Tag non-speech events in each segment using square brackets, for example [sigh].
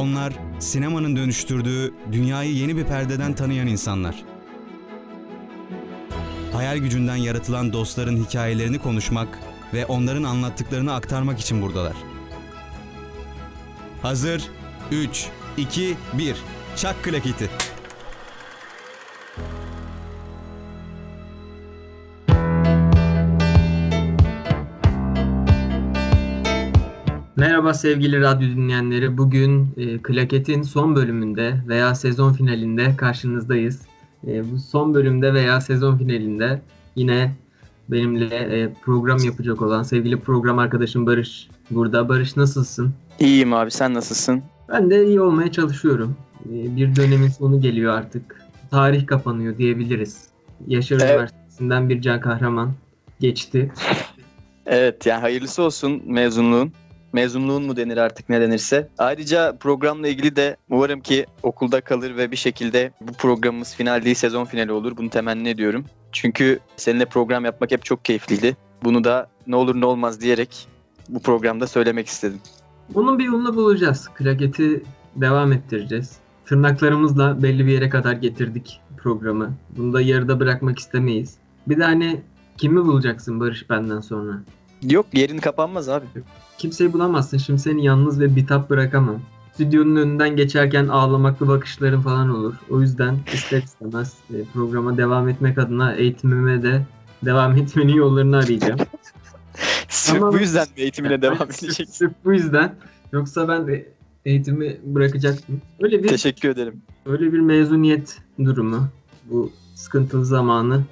Onlar sinemanın dönüştürdüğü dünyayı yeni bir perdeden tanıyan insanlar. Hayal gücünden yaratılan dostların hikayelerini konuşmak ve onların anlattıklarını aktarmak için buradalar. Hazır 3 2 1 Çak klaketi. Merhaba sevgili radyo dinleyenleri. Bugün e, Klaket'in son bölümünde veya sezon finalinde karşınızdayız. E, bu son bölümde veya sezon finalinde yine benimle e, program yapacak olan sevgili program arkadaşım Barış burada. Barış nasılsın? İyiyim abi sen nasılsın? Ben de iyi olmaya çalışıyorum. E, bir dönemin sonu geliyor artık. Tarih kapanıyor diyebiliriz. Yaşar Evet. Üniversitesi'nden bir can kahraman geçti. Evet yani hayırlısı olsun mezunluğun. Mezunluğun mu denir artık ne denirse. Ayrıca programla ilgili de umarım ki okulda kalır ve bir şekilde bu programımız final değil sezon finali olur. Bunu temenni ediyorum. Çünkü seninle program yapmak hep çok keyifliydi. Bunu da ne olur ne olmaz diyerek bu programda söylemek istedim. Bunun bir yolunu bulacağız. Klaketi devam ettireceğiz. Tırnaklarımızla belli bir yere kadar getirdik programı. Bunu da yarıda bırakmak istemeyiz. Bir de hani kimi bulacaksın Barış benden sonra? Yok yerin kapanmaz abi. Kimseyi bulamazsın. Şimdi seni yalnız ve bitap bırakamam. Stüdyonun önünden geçerken ağlamaklı bakışların falan olur. O yüzden ister istemez e, programa devam etmek adına eğitimime de devam [laughs] etmenin yollarını arayacağım. Sırf Tamam. bu yüzden mi eğitimine [laughs] devam edeceksin? Sırf bu yüzden. Yoksa ben de eğitimi bırakacaktım. Öyle bir Teşekkür ederim. öyle bir mezuniyet durumu. Bu sıkıntılı zamanı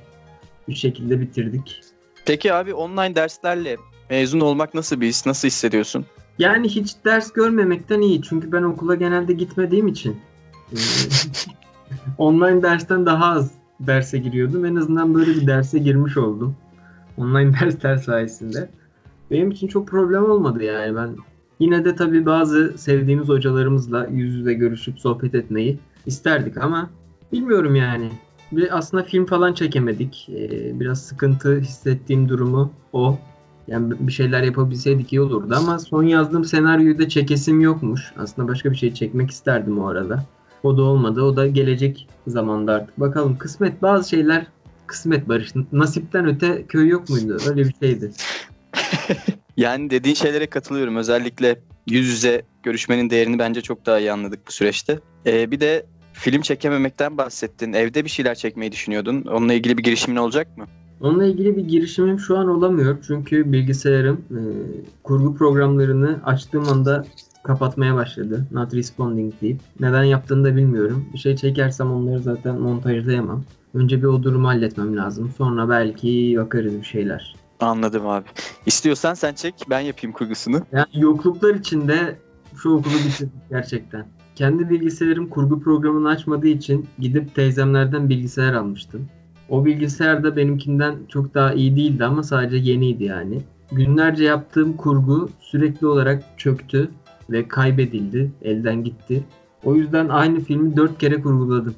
bir şekilde bitirdik. Peki abi online derslerle mezun olmak nasıl bir his? Nasıl hissediyorsun? Yani hiç ders görmemekten iyi. Çünkü ben okula genelde gitmediğim için. e, [laughs] online dersten daha az derse giriyordum. En azından böyle bir derse girmiş oldum. Online [laughs] dersler sayesinde. Benim için çok problem olmadı yani. Ben yine de tabii bazı sevdiğimiz hocalarımızla yüz yüze görüşüp sohbet etmeyi isterdik ama bilmiyorum yani. Bir aslında film falan çekemedik. E, biraz sıkıntı hissettiğim durumu o. Yani bir şeyler yapabilseydik iyi olurdu ama son yazdığım senaryoyu da çekesim yokmuş. Aslında başka bir şey çekmek isterdim o arada. O da olmadı. O da gelecek zamanda artık. Bakalım kısmet bazı şeyler kısmet Barış. Nasipten öte köy yok muydu? Öyle bir şeydi. [laughs] Yani dediğin şeylere katılıyorum. Özellikle yüz yüze görüşmenin değerini bence çok daha iyi anladık bu süreçte. Ee, bir de film çekememekten bahsettin. Evde bir şeyler çekmeyi düşünüyordun. Onunla ilgili bir girişimin olacak mı? Onunla ilgili bir girişimim şu an olamıyor. Çünkü bilgisayarım e, kurgu programlarını açtığım anda kapatmaya başladı. Not responding deyip. Neden yaptığını da bilmiyorum. Bir şey çekersem onları zaten montajlayamam. Önce bir o durumu halletmem lazım. Sonra belki bakarız bir şeyler. Anladım abi. İstiyorsan sen çek, ben yapayım kurgusunu. Yani yokluklar içinde şu okulu bitirdik gerçekten. Kendi bilgisayarım kurgu programını açmadığı için gidip teyzemlerden bilgisayar almıştım. O bilgisayar da benimkinden çok daha iyi değildi ama sadece yeniydi yani. Günlerce yaptığım kurgu sürekli olarak çöktü ve kaybedildi, elden gitti. O yüzden aynı filmi dört kere kurguladım.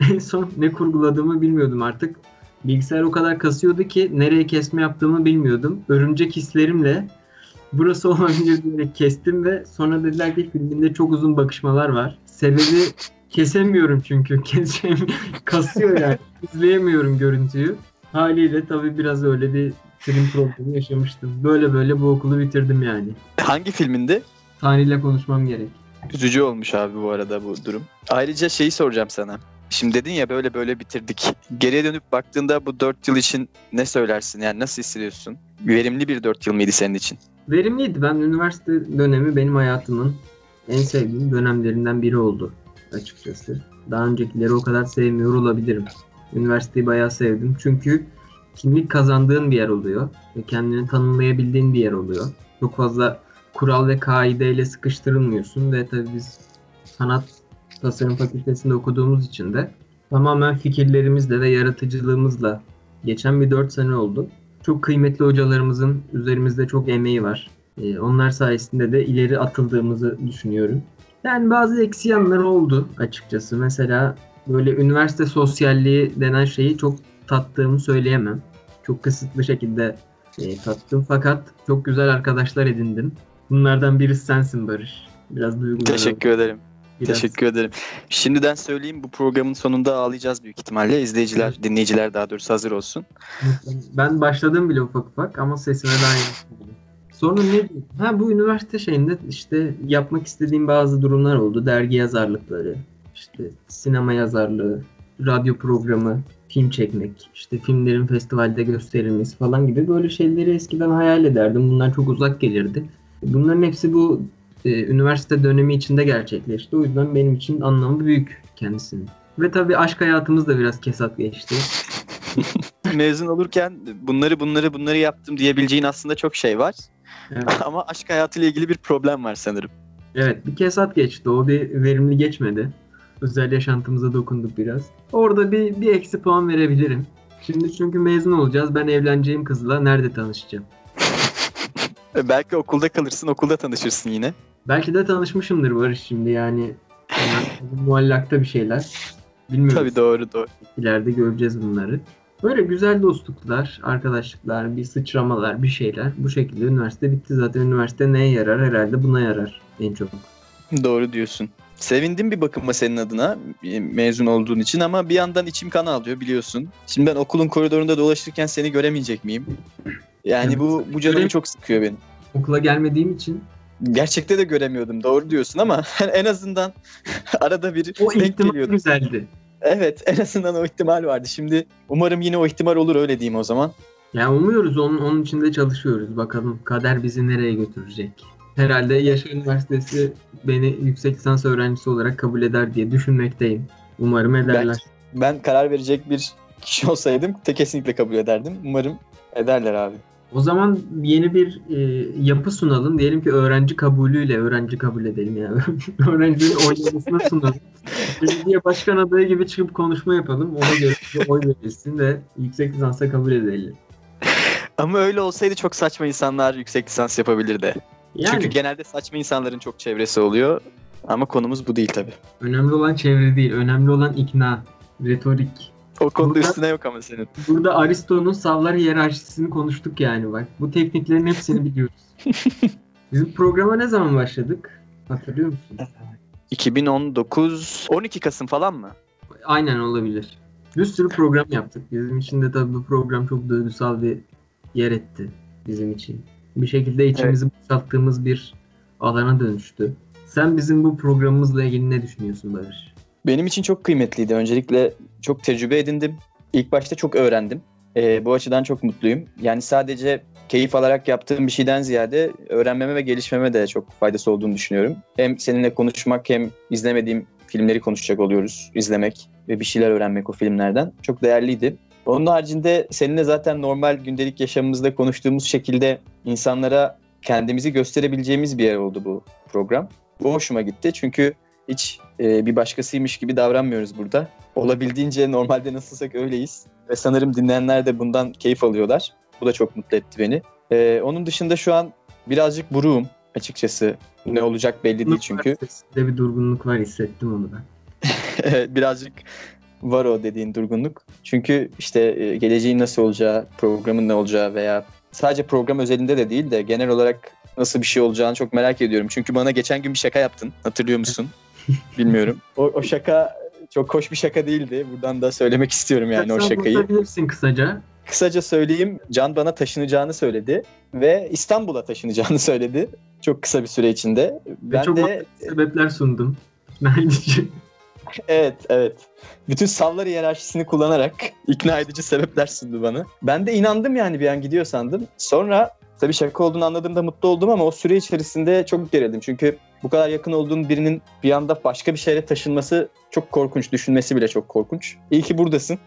[laughs] en son ne kurguladığımı bilmiyordum artık. Bilgisayar o kadar kasıyordu ki nereye kesme yaptığımı bilmiyordum. Örümcek hislerimle burası olabilir diyerek kestim ve sonra dediler ki filminde çok uzun bakışmalar var. Sebebi kesemiyorum çünkü. [laughs] Kesem kasıyor yani. İzleyemiyorum görüntüyü. Haliyle tabii biraz öyle bir film problemi yaşamıştım. Böyle böyle bu okulu bitirdim yani. Hangi filminde? Tanrı'yla konuşmam gerek. Üzücü olmuş abi bu arada bu durum. Ayrıca şeyi soracağım sana. Şimdi dedin ya böyle böyle bitirdik. Geriye dönüp baktığında bu 4 yıl için ne söylersin? Yani nasıl hissediyorsun? Verimli bir 4 yıl mıydı senin için? Verimliydi. Ben üniversite dönemi benim hayatımın en sevdiğim dönemlerinden biri oldu açıkçası. Daha öncekileri o kadar sevmiyor olabilirim. Üniversiteyi bayağı sevdim. Çünkü kimlik kazandığın bir yer oluyor. Ve kendini tanımlayabildiğin bir yer oluyor. Çok fazla kural ve kaideyle sıkıştırılmıyorsun. Ve tabii biz sanat tasarım fakültesinde okuduğumuz için de tamamen fikirlerimizle ve yaratıcılığımızla geçen bir 4 sene oldu. Çok kıymetli hocalarımızın üzerimizde çok emeği var. Ee, onlar sayesinde de ileri atıldığımızı düşünüyorum. Yani bazı eksi yanları oldu açıkçası. Mesela böyle üniversite sosyalliği denen şeyi çok tattığımı söyleyemem. Çok kısıtlı şekilde e, tattım fakat çok güzel arkadaşlar edindim. Bunlardan birisi sensin Barış. Biraz duygular. Teşekkür ederim. Teşekkür ederim. Şimdiden söyleyeyim bu programın sonunda ağlayacağız büyük ihtimalle. İzleyiciler, dinleyiciler daha doğrusu hazır olsun. Ben başladım bile ufak ufak ama sesime daha yeni Sonra ne? Ha bu üniversite şeyinde işte yapmak istediğim bazı durumlar oldu. Dergi yazarlıkları, işte sinema yazarlığı, radyo programı, film çekmek, işte filmlerin festivalde gösterilmesi falan gibi böyle şeyleri eskiden hayal ederdim. Bunlar çok uzak gelirdi. Bunların hepsi bu e, üniversite dönemi içinde gerçekleşti. O yüzden benim için anlamı büyük kendisinin. Ve tabii aşk hayatımız da biraz kesat geçti. [laughs] Mezun olurken bunları bunları bunları yaptım diyebileceğin aslında çok şey var. Evet. [laughs] Ama aşk hayatıyla ilgili bir problem var sanırım. Evet bir kesat geçti. O bir verimli geçmedi. Özel yaşantımıza dokunduk biraz. Orada bir, bir eksi puan verebilirim. Şimdi çünkü mezun olacağız. Ben evleneceğim kızla nerede tanışacağım? [laughs] Belki okulda kalırsın, okulda tanışırsın yine. Belki de tanışmışımdır Barış şimdi yani. yani [laughs] muallakta bir şeyler. Bilmiyorum. Tabii doğru doğru. İleride göreceğiz bunları. Böyle güzel dostluklar, arkadaşlıklar, bir sıçramalar, bir şeyler. Bu şekilde üniversite bitti. Zaten üniversite neye yarar? Herhalde buna yarar en çok. Doğru diyorsun. Sevindim bir bakıma senin adına e, mezun olduğun için ama bir yandan içim kan ağlıyor biliyorsun. Şimdi ben okulun koridorunda dolaşırken seni göremeyecek miyim? Yani Evet. bu bu canımı çok sıkıyor benim. Okula gelmediğim için Gerçekte de göremiyordum doğru diyorsun ama [laughs] en azından [laughs] arada bir o denk geliyordu. güzeldi. Evet en azından o ihtimal vardı. Şimdi umarım yine o ihtimal olur öyle diyeyim o zaman. Ya umuyoruz onun, onun için de çalışıyoruz. Bakalım kader bizi nereye götürecek. Herhalde Yaşar Üniversitesi beni yüksek lisans öğrencisi olarak kabul eder diye düşünmekteyim. Umarım ederler. Ben karar verecek bir kişi olsaydım kesinlikle kabul ederdim. Umarım ederler abi. O zaman yeni bir e, yapı sunalım. Diyelim ki öğrenci kabulüyle öğrenci kabul edelim yani. [laughs] Öğrencilerin oylamasına sunalım. Belediye başkan adayı gibi çıkıp konuşma yapalım. Ona göre oy verilsin ve yüksek lisansa kabul edelim. Ama öyle olsaydı çok saçma insanlar yüksek lisans yapabilirdi. Yani Çünkü genelde saçma insanların çok çevresi oluyor. Ama konumuz bu değil tabii. önemli olan çevre değil. Önemli olan ikna, retorik. O konuda Burada- üstüne yok ama senin. Burada Aristo'nun savlar hiyerarşisini konuştuk yani bak. Bu tekniklerin hepsini biliyoruz. [laughs] Bizim programa ne zaman başladık? Hatırlıyor musun? 2019 12 Kasım falan mı? Aynen olabilir. Bir sürü program yaptık. Bizim için de tabii bu program çok duygusal bir yer etti bizim için. Bir şekilde içimizi boşalttığımız bir alana dönüştü. Sen bizim bu programımızla ilgili ne düşünüyorsun Barış? Benim için çok kıymetliydi. Öncelikle çok tecrübe edindim. İlk başta çok öğrendim. Ee, bu açıdan çok mutluyum. Yani sadece keyif alarak yaptığım bir şeyden ziyade öğrenmeme ve gelişmeme de çok faydası olduğunu düşünüyorum. Hem seninle konuşmak hem izlemediğim filmleri konuşacak oluyoruz. izlemek ve bir şeyler öğrenmek o filmlerden. Çok değerliydi. Onun haricinde seninle zaten normal gündelik yaşamımızda konuştuğumuz şekilde insanlara kendimizi gösterebileceğimiz bir yer oldu bu program. Bu hoşuma gitti çünkü hiç e, bir başkasıymış gibi davranmıyoruz burada. Olabildiğince normalde nasılsak öyleyiz. Ve sanırım dinleyenler de bundan keyif alıyorlar. Bu da çok mutlu etti beni. E, onun dışında şu an birazcık buruğum açıkçası. Ne olacak belli değil çünkü. Sesinde bir durgunluk var hissettim onu ben. [laughs] birazcık var o dediğin durgunluk. Çünkü işte e, geleceğin nasıl olacağı, programın ne olacağı veya sadece program özelinde de değil de genel olarak nasıl bir şey olacağını çok merak ediyorum. Çünkü bana geçen gün bir şaka yaptın. Hatırlıyor musun? Bilmiyorum. O, o şaka çok hoş bir şaka değildi. Buradan da söylemek istiyorum yani o Sen şakayı. anlatabilirsin kısaca. Kısaca söyleyeyim. Can bana taşınacağını söyledi ve İstanbul'a taşınacağını [laughs] söyledi. Çok kısa bir süre içinde. Ve Ben çok de sebepler sundum. [laughs] Evet, evet. Bütün sallar hiyerarşisini kullanarak ikna edici sebepler sundu bana. Ben de inandım yani bir an gidiyor sandım. Sonra tabii şaka olduğunu anladığımda mutlu oldum ama o süre içerisinde çok gerildim. Çünkü bu kadar yakın olduğum birinin bir anda başka bir şehre taşınması çok korkunç. Düşünmesi bile çok korkunç. İyi ki buradasın.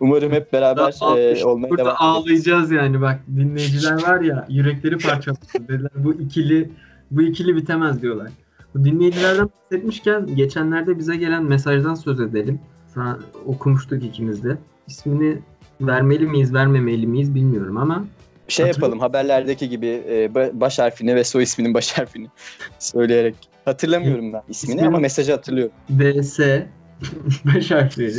Umarım hep beraber Daha e, olmaya Burada devam ederiz. ağlayacağız yani bak dinleyiciler var ya yürekleri parçaladı dediler bu ikili bu ikili bitemez diyorlar. Bu dinleyicilerden bahsetmişken geçenlerde bize gelen mesajdan söz edelim. Sana okumuştuk ikimiz de. İsmini vermeli miyiz vermemeli miyiz bilmiyorum ama Şey Hatırlıyor yapalım haberlerdeki gibi e, ba- baş harfini ve soy isminin baş harfini [laughs] söyleyerek. Hatırlamıyorum ben ismini İsmini- ama mesajı hatırlıyorum. DS [laughs] baş harfleri.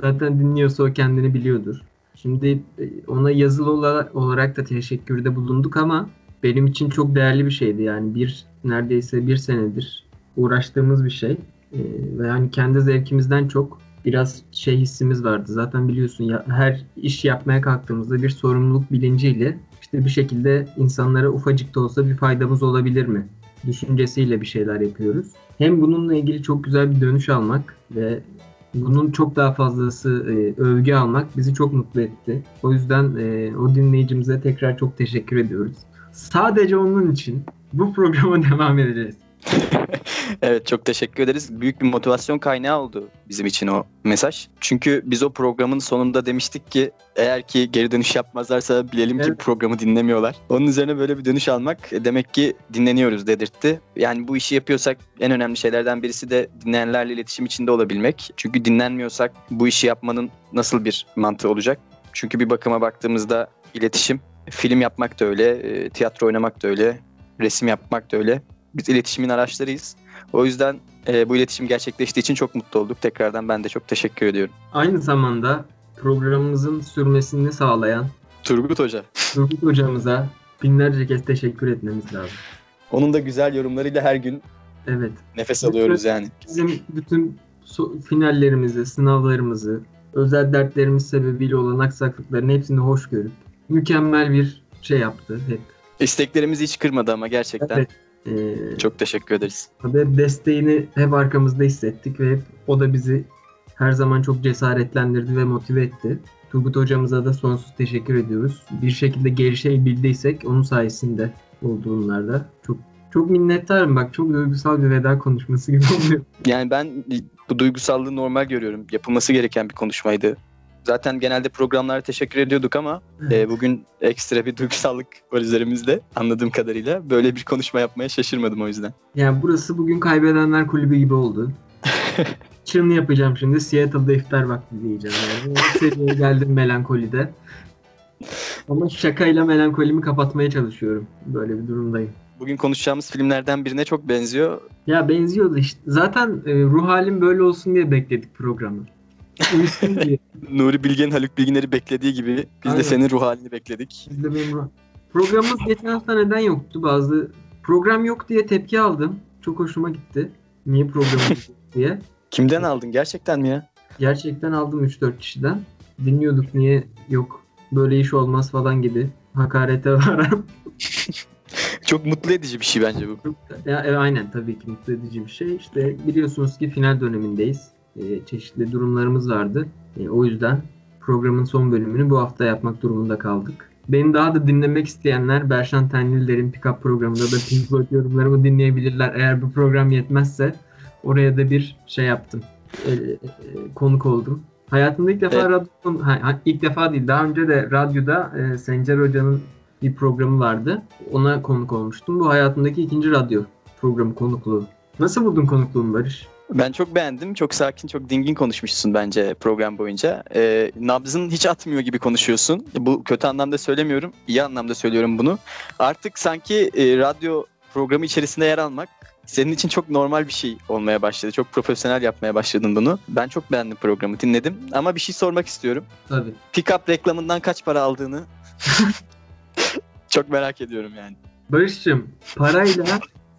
Zaten dinliyorsa o kendini biliyordur. Şimdi e, ona yazılı ola- olarak da teşekkürde bulunduk ama benim için çok değerli bir şeydi. Yani bir neredeyse bir senedir uğraştığımız bir şey. Ee, ve yani kendi zevkimizden çok biraz şey hissimiz vardı. Zaten biliyorsun ya her iş yapmaya kalktığımızda bir sorumluluk bilinciyle işte bir şekilde insanlara ufacık da olsa bir faydamız olabilir mi? Düşüncesiyle bir şeyler yapıyoruz. Hem bununla ilgili çok güzel bir dönüş almak ve bunun çok daha fazlası e, övgü almak bizi çok mutlu etti. O yüzden e, o dinleyicimize tekrar çok teşekkür ediyoruz. Sadece onun için bu programa [laughs] devam edeceğiz. [laughs] [laughs] evet çok teşekkür ederiz. Büyük bir motivasyon kaynağı oldu bizim için o mesaj. Çünkü biz o programın sonunda demiştik ki eğer ki geri dönüş yapmazlarsa bilelim evet. ki programı dinlemiyorlar. Onun üzerine böyle bir dönüş almak e, demek ki dinleniyoruz dedirtti. Yani bu işi yapıyorsak en önemli şeylerden birisi de dinleyenlerle iletişim içinde olabilmek. Çünkü dinlenmiyorsak bu işi yapmanın nasıl bir mantığı olacak? Çünkü bir bakıma baktığımızda iletişim, film yapmak da öyle, e, tiyatro oynamak da öyle, resim yapmak da öyle. Biz iletişimin araçlarıyız. O yüzden e, bu iletişim gerçekleştiği için çok mutlu olduk. Tekrardan ben de çok teşekkür ediyorum. Aynı zamanda programımızın sürmesini sağlayan Turgut Hoca. Turgut Hocamıza binlerce kez teşekkür etmemiz lazım. Onun da güzel yorumlarıyla her gün evet. nefes alıyoruz yani. Bizim bütün so- finallerimizi, sınavlarımızı, özel dertlerimiz sebebiyle olan aksaklıkların hepsini hoş görüp mükemmel bir şey yaptı hep. İsteklerimizi hiç kırmadı ama gerçekten. Evet. Ee, Çok teşekkür ederiz. Ve desteğini hep arkamızda hissettik ve hep o da bizi her zaman çok cesaretlendirdi ve motive etti. Turgut hocamıza da sonsuz teşekkür ediyoruz. Bir şekilde gelişebildiysek onun sayesinde oldu. Çok çok minnettarım bak çok duygusal bir veda konuşması gibi oluyor. Yani ben bu duygusallığı normal görüyorum. Yapılması gereken bir konuşmaydı. Zaten genelde programlara teşekkür ediyorduk ama e, bugün ekstra bir duygusallık var üzerimizde anladığım kadarıyla. Böyle bir konuşma yapmaya şaşırmadım o yüzden. Yani burası bugün kaybedenler kulübü gibi oldu. [laughs] Çığını yapacağım şimdi. Seattle'da iftar vakti diyeceğim yani. Seviyeye geldim melankolide. Ama şakayla melankolimi kapatmaya çalışıyorum. Böyle bir durumdayım. Bugün konuşacağımız filmlerden birine çok benziyor. Ya benziyordu işte. Zaten e, ruh halim böyle olsun diye bekledik programı. [laughs] Nuri Bilge'nin Haluk Bilginer'i beklediği gibi biz Aynen. de senin ruh halini bekledik. Biz de benim ruh... Programımız geçen hafta neden yoktu? Bazı program yok diye tepki aldım. Çok hoşuma gitti. Niye program yok [laughs] diye. Kimden aldın? Gerçekten mi ya? Gerçekten aldım 3-4 kişiden. Dinliyorduk niye yok böyle iş olmaz falan gibi. Hakarete [laughs] varan. Çok mutlu edici bir şey bence bu. Ya, e, aynen tabii ki mutlu edici bir şey. İşte biliyorsunuz ki final dönemindeyiz e, çeşitli durumlarımız vardı. E, o yüzden programın son bölümünü bu hafta yapmak durumunda kaldık. Beni daha da dinlemek isteyenler Berşan Tenliler'in Pickup programında da Pink Floyd yorumlarımı dinleyebilirler. Eğer bu program yetmezse oraya da bir şey yaptım. E, e, konuk oldum. Hayatımda ilk defa evet. radyo, ha, ilk defa değil daha önce de radyoda e, Sencer Hoca'nın bir programı vardı. Ona konuk olmuştum. Bu hayatımdaki ikinci radyo programı konukluğu. Nasıl buldun konukluğumu Barış? Ben çok beğendim. Çok sakin, çok dingin konuşmuşsun bence program boyunca. Ee, nabzın hiç atmıyor gibi konuşuyorsun. Bu kötü anlamda söylemiyorum. iyi anlamda söylüyorum bunu. Artık sanki e, radyo programı içerisinde yer almak senin için çok normal bir şey olmaya başladı. Çok profesyonel yapmaya başladın bunu. Ben çok beğendim programı, dinledim. Ama bir şey sormak istiyorum. Tabii. Pickup reklamından kaç para aldığını [laughs] çok merak ediyorum yani. Barış'cığım parayla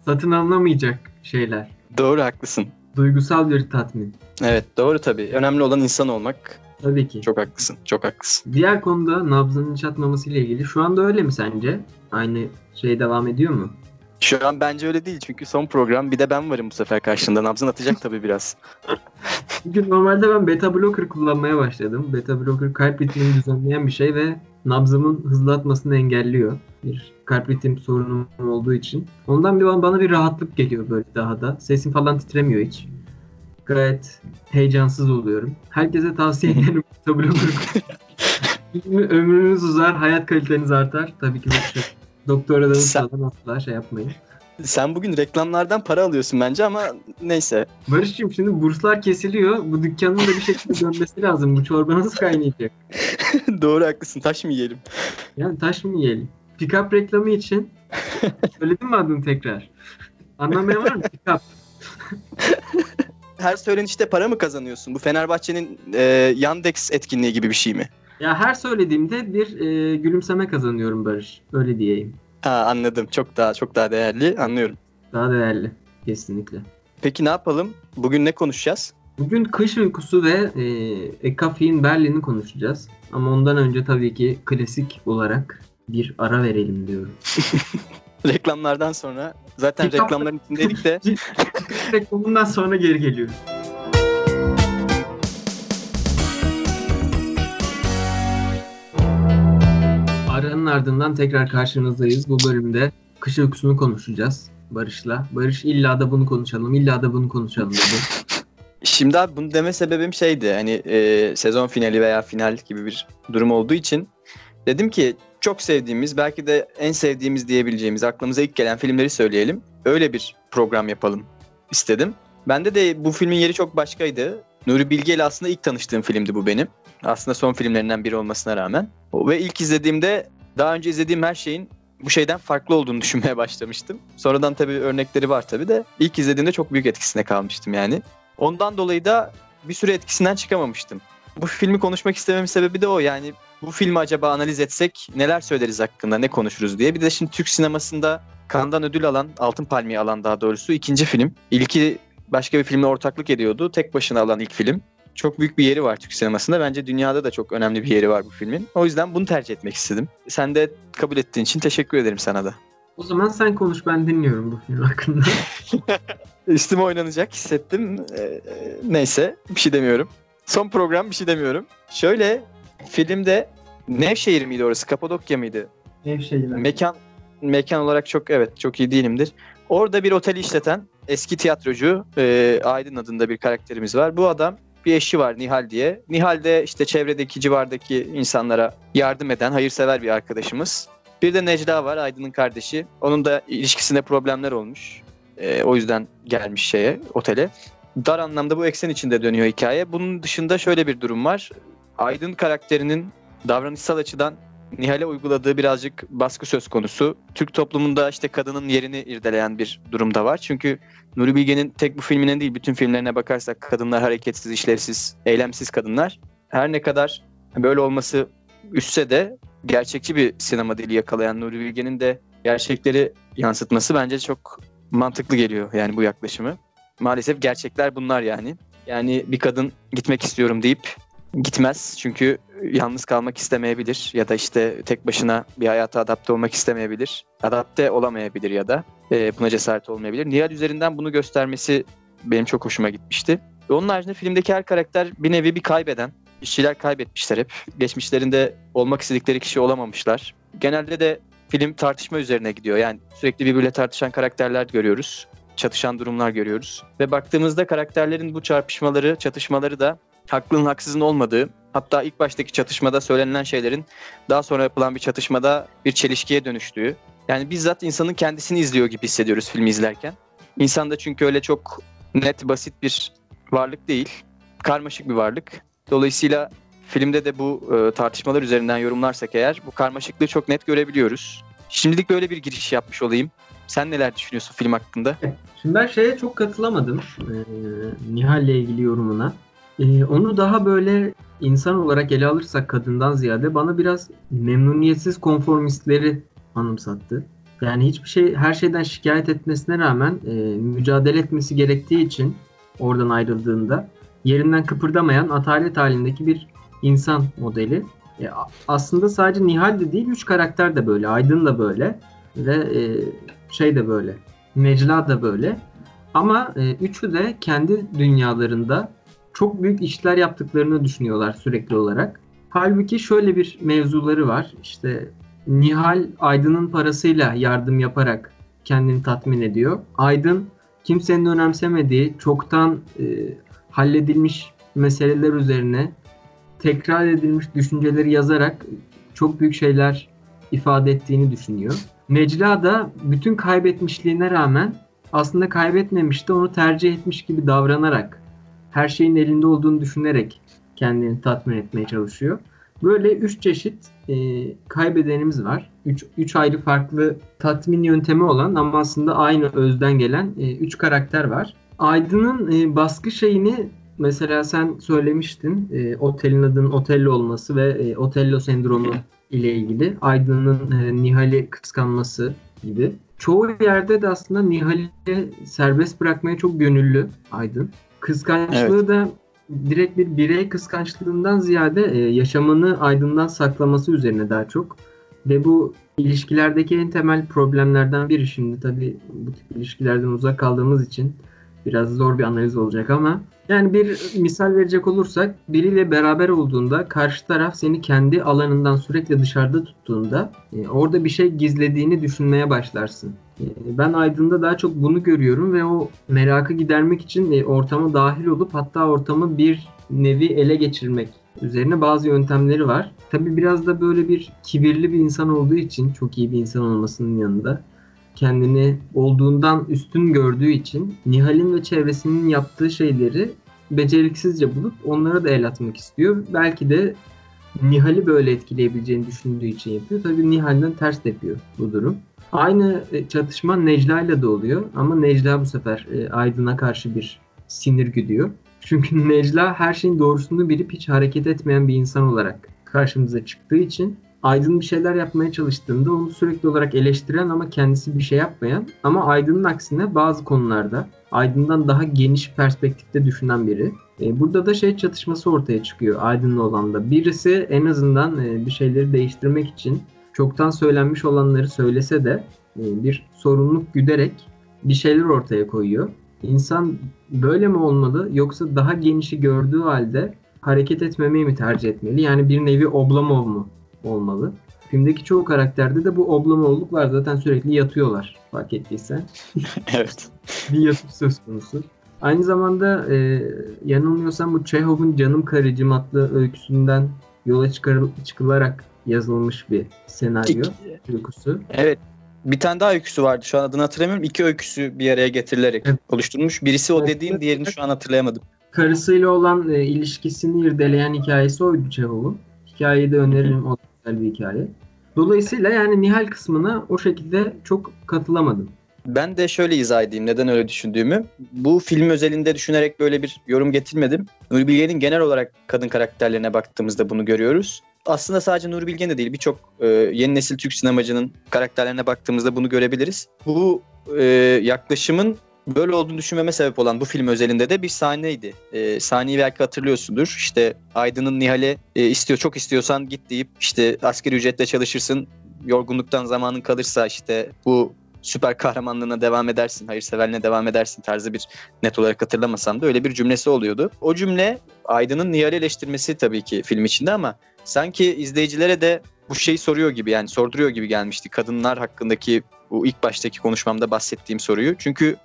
satın alınamayacak şeyler. Doğru haklısın. Duygusal bir tatmin. Evet doğru tabii. Önemli olan insan olmak. Tabii ki. Çok haklısın. Çok haklısın. Diğer konuda nabzının çatmaması ile ilgili şu anda öyle mi sence? Aynı şey devam ediyor mu? Şu an bence öyle değil çünkü son program bir de ben varım bu sefer karşında. Nabzın atacak tabii biraz. [laughs] Çünkü normalde ben beta blocker kullanmaya başladım. Beta blocker kalp ritmini düzenleyen bir şey ve nabzımın hızlı atmasını engelliyor. Bir kalp ritim sorunum olduğu için. Ondan bir bana bir rahatlık geliyor böyle daha da. Sesim falan titremiyor hiç. Gayet heyecansız oluyorum. Herkese tavsiye ederim. Ömrünüz uzar, hayat kaliteniz artar. Tabii ki şey. Doktoradan Sen... asla şey yapmayın. Sen bugün reklamlardan para alıyorsun bence ama neyse. Barış'cığım şimdi burslar kesiliyor. Bu dükkanın da bir şekilde dönmesi lazım. Bu çorba nasıl kaynayacak? [laughs] Doğru haklısın. Taş mı yiyelim? Yani taş mı yiyelim? Pickup reklamı için [laughs] söyledin mi adını tekrar? Anlamaya var mı? Pickup. Her söylenişte para mı kazanıyorsun? Bu Fenerbahçe'nin e, Yandex etkinliği gibi bir şey mi? Ya her söylediğimde bir e, gülümseme kazanıyorum Barış. Öyle diyeyim. Ha, anladım. Çok daha çok daha değerli. Anlıyorum. Daha değerli. Kesinlikle. Peki ne yapalım? Bugün ne konuşacağız? Bugün kış uykusu ve e, Ekafin Berlin'i konuşacağız. Ama ondan önce tabii ki klasik olarak bir ara verelim diyorum. [laughs] Reklamlardan sonra zaten Kitap- reklamların içindeydik de [laughs] Reklamından sonra geri geliyoruz. Aranın ardından tekrar karşınızdayız. Bu bölümde kış uykusunu konuşacağız Barış'la. Barış illa da bunu konuşalım, illa da bunu konuşalım dedi. [laughs] Şimdi abi bunu deme sebebim şeydi hani e, sezon finali veya final gibi bir durum olduğu için dedim ki çok sevdiğimiz belki de en sevdiğimiz diyebileceğimiz aklımıza ilk gelen filmleri söyleyelim. Öyle bir program yapalım istedim. Bende de bu filmin yeri çok başkaydı. Nuri Bilge ile aslında ilk tanıştığım filmdi bu benim. Aslında son filmlerinden biri olmasına rağmen. Ve ilk izlediğimde daha önce izlediğim her şeyin bu şeyden farklı olduğunu [laughs] düşünmeye başlamıştım. Sonradan tabii örnekleri var tabii de ilk izlediğimde çok büyük etkisine kalmıştım yani. Ondan dolayı da bir süre etkisinden çıkamamıştım. Bu filmi konuşmak istememin sebebi de o. Yani bu filmi acaba analiz etsek neler söyleriz hakkında, ne konuşuruz diye. Bir de şimdi Türk sinemasında Cannes'dan ödül alan, Altın Palmiye alan daha doğrusu ikinci film. İlki başka bir filmle ortaklık ediyordu. Tek başına alan ilk film. Çok büyük bir yeri var Türk sinemasında. Bence dünyada da çok önemli bir yeri var bu filmin. O yüzden bunu tercih etmek istedim. Sen de kabul ettiğin için teşekkür ederim sana da. O zaman sen konuş ben dinliyorum bu film hakkında. [laughs] Üstüme oynanacak hissettim. Ee, e, neyse bir şey demiyorum. Son program bir şey demiyorum. Şöyle filmde Nevşehir miydi orası? Kapadokya mıydı? Nevşehir'den. Mekan mekan olarak çok evet çok iyi değilimdir. Orada bir oteli işleten eski tiyatrocu e, Aydın adında bir karakterimiz var. Bu adam bir eşi var Nihal diye. Nihal de işte çevredeki civardaki insanlara yardım eden hayırsever bir arkadaşımız. Bir de Necla var Aydın'ın kardeşi. Onun da ilişkisinde problemler olmuş. E, o yüzden gelmiş şeye otele. Dar anlamda bu eksen içinde dönüyor hikaye. Bunun dışında şöyle bir durum var. Aydın karakterinin davranışsal açıdan Nihal'e uyguladığı birazcık baskı söz konusu. Türk toplumunda işte kadının yerini irdeleyen bir durumda var. Çünkü Nuri Bilge'nin tek bu filmine değil bütün filmlerine bakarsak kadınlar hareketsiz, işlevsiz, eylemsiz kadınlar. Her ne kadar böyle olması üstse de gerçekçi bir sinema dili yakalayan Nuri Bilge'nin de gerçekleri yansıtması bence çok mantıklı geliyor yani bu yaklaşımı. Maalesef gerçekler bunlar yani. Yani bir kadın gitmek istiyorum deyip gitmez çünkü yalnız kalmak istemeyebilir ya da işte tek başına bir hayata adapte olmak istemeyebilir. Adapte olamayabilir ya da e, buna cesaret olmayabilir. Nihal üzerinden bunu göstermesi benim çok hoşuma gitmişti. Onun haricinde filmdeki her karakter bir nevi bir kaybeden. İşçiler kaybetmişler hep. Geçmişlerinde olmak istedikleri kişi olamamışlar. Genelde de film tartışma üzerine gidiyor. Yani sürekli birbiriyle tartışan karakterler görüyoruz. Çatışan durumlar görüyoruz. Ve baktığımızda karakterlerin bu çarpışmaları, çatışmaları da haklının haksızın olmadığı, hatta ilk baştaki çatışmada söylenilen şeylerin daha sonra yapılan bir çatışmada bir çelişkiye dönüştüğü. Yani bizzat insanın kendisini izliyor gibi hissediyoruz filmi izlerken. İnsan da çünkü öyle çok net, basit bir varlık değil. Karmaşık bir varlık. Dolayısıyla filmde de bu e, tartışmalar üzerinden yorumlarsak eğer bu karmaşıklığı çok net görebiliyoruz. Şimdilik böyle bir giriş yapmış olayım. Sen neler düşünüyorsun film hakkında? Şimdi ben şeye çok katılamadım. Ee, Nihal'le ilgili yorumuna. Ee, onu daha böyle insan olarak ele alırsak kadından ziyade bana biraz memnuniyetsiz konformistleri anımsattı. Yani hiçbir şey her şeyden şikayet etmesine rağmen e, mücadele etmesi gerektiği için oradan ayrıldığında yerinden kıpırdamayan atalet halindeki bir insan modeli. E, aslında sadece Nihal de değil, üç karakter de böyle. Aydın da böyle ve e, şey de böyle. Necla da böyle. Ama e, üçü de kendi dünyalarında çok büyük işler yaptıklarını düşünüyorlar sürekli olarak. Halbuki şöyle bir mevzuları var. İşte Nihal Aydın'ın parasıyla yardım yaparak kendini tatmin ediyor. Aydın kimsenin önemsemediği, çoktan e, halledilmiş meseleler üzerine tekrar edilmiş düşünceleri yazarak çok büyük şeyler ifade ettiğini düşünüyor. Necla da bütün kaybetmişliğine rağmen aslında kaybetmemişti, onu tercih etmiş gibi davranarak her şeyin elinde olduğunu düşünerek kendini tatmin etmeye çalışıyor. Böyle üç çeşit e, kaybedenimiz var. Üç ayrı farklı tatmin yöntemi olan ama aslında aynı özden gelen e, üç karakter var. Aydın'ın e, baskı şeyini mesela sen söylemiştin e, otelin adının Otello olması ve e, Otello sendromu ile ilgili Aydın'ın e, Nihal'i kıskanması gibi. Çoğu yerde de aslında Nihal'i serbest bırakmaya çok gönüllü Aydın. Kıskançlığı Evet. da direkt bir birey kıskançlığından ziyade e, yaşamını Aydın'dan saklaması üzerine daha çok. Ve bu ilişkilerdeki en temel problemlerden biri şimdi tabii bu tip ilişkilerden uzak kaldığımız için biraz zor bir analiz olacak ama yani bir misal verecek olursak biriyle beraber olduğunda karşı taraf seni kendi alanından sürekli dışarıda tuttuğunda e, orada bir şey gizlediğini düşünmeye başlarsın. E, ben Aydın'da daha çok bunu görüyorum ve o merakı gidermek için e, ortama dahil olup hatta ortamı bir nevi ele geçirmek üzerine bazı yöntemleri var. Tabi biraz da böyle bir kibirli bir insan olduğu için çok iyi bir insan olmasının yanında kendini olduğundan üstün gördüğü için Nihal'in ve çevresinin yaptığı şeyleri beceriksizce bulup onlara da el atmak istiyor. Belki de Nihal'i böyle etkileyebileceğini düşündüğü için yapıyor. Tabii Nihal'den ters tepiyor bu durum. Aynı e, çatışma Necla ile de oluyor ama Necla bu sefer e, Aydın'a karşı bir sinir güdüyor. [laughs] Çünkü Necla her şeyin doğrusunu bilip hiç hareket etmeyen bir insan olarak karşımıza çıktığı için Aydın bir şeyler yapmaya çalıştığında onu sürekli olarak eleştiren ama kendisi bir şey yapmayan ama Aydın'ın aksine bazı konularda Aydın'dan daha geniş perspektifte düşünen biri. E, burada da şey çatışması ortaya çıkıyor Aydın'la olan da. Birisi en azından e, bir şeyleri değiştirmek için çoktan söylenmiş olanları söylese de e, bir sorumluluk güderek bir şeyler ortaya koyuyor. İnsan böyle mi olmalı yoksa daha genişi gördüğü halde hareket etmemeyi mi tercih etmeli? Yani bir nevi Oblomov mu olmalı? Filmdeki çoğu karakterde de bu Oblomov'luk var. Zaten sürekli yatıyorlar fark ettiysen. [laughs] evet. bir yatıp söz konusu. Aynı zamanda e, yanılmıyorsam bu Çehov'un Canım Karıcım adlı öyküsünden yola çıkarıl- çıkılarak yazılmış bir senaryo öyküsü. Evet. Bir tane daha öyküsü vardı. Şu an adını hatırlamıyorum. İki öyküsü bir araya getirilerek Evet. oluşturulmuş. Birisi o Evet. dediğim, diğerini şu an hatırlayamadım. Karısıyla olan e, ilişkisini irdeleyen hikayesi oydu Çehov'un. Hikayeyi de öneririm. O da güzel bir hikaye. Dolayısıyla yani Nihal kısmına o şekilde çok katılamadım. Ben de şöyle izah edeyim neden öyle düşündüğümü. Bu film özelinde düşünerek böyle bir yorum getirmedim. Nuri Bilge'nin genel olarak kadın karakterlerine baktığımızda bunu görüyoruz. Aslında sadece Nuri Bilge de değil birçok e, yeni nesil Türk sinemacının karakterlerine baktığımızda bunu görebiliriz. Bu e, yaklaşımın böyle olduğunu düşünmeme sebep olan bu film özelinde de bir sahneydi. E, sahneyi belki hatırlıyorsundur. İşte Aydın'ın Nihal'e e, istiyor çok istiyorsan git deyip işte asgari ücretle çalışırsın. Yorgunluktan zamanın kalırsa işte bu süper kahramanlığına devam edersin, hayırseverliğine devam edersin tarzı bir net olarak hatırlamasam da öyle bir cümlesi oluyordu. O cümle Aydın'ın Nihal'i eleştirmesi tabii ki film içinde ama sanki izleyicilere de bu şeyi soruyor gibi yani sorduruyor gibi gelmişti. Kadınlar hakkındaki bu ilk baştaki konuşmamda bahsettiğim soruyu. Çünkü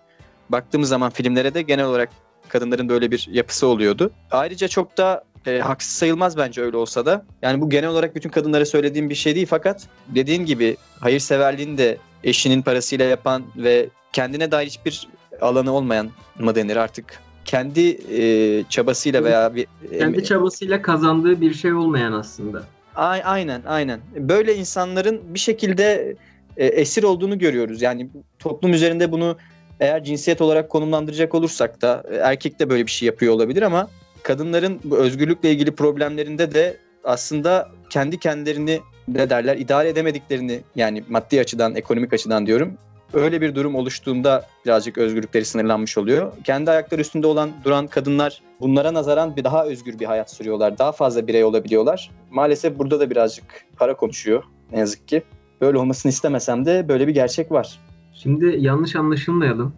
baktığımız zaman filmlere de genel olarak kadınların böyle bir yapısı oluyordu. Ayrıca çok da e, haksız sayılmaz bence öyle olsa da. Yani bu genel olarak bütün kadınlara söylediğim bir şey değil fakat dediğin gibi hayırseverliğini de eşinin parasıyla yapan ve kendine dair hiçbir alanı olmayan mı denir artık kendi e, çabasıyla veya bir Kendi çabasıyla kazandığı bir şey olmayan aslında. A- aynen aynen. Böyle insanların bir şekilde e, esir olduğunu görüyoruz. Yani toplum üzerinde bunu eğer cinsiyet olarak konumlandıracak olursak da e, erkek de böyle bir şey yapıyor olabilir ama kadınların bu özgürlükle ilgili problemlerinde de aslında kendi kendilerini ne derler idare edemediklerini yani maddi açıdan ekonomik açıdan diyorum öyle bir durum oluştuğunda birazcık özgürlükleri sınırlanmış oluyor. Kendi ayakları üstünde olan duran kadınlar bunlara nazaran bir daha özgür bir hayat sürüyorlar. Daha fazla birey olabiliyorlar. Maalesef burada da birazcık para konuşuyor ne yazık ki. Böyle olmasını istemesem de böyle bir gerçek var. Şimdi yanlış anlaşılmayalım.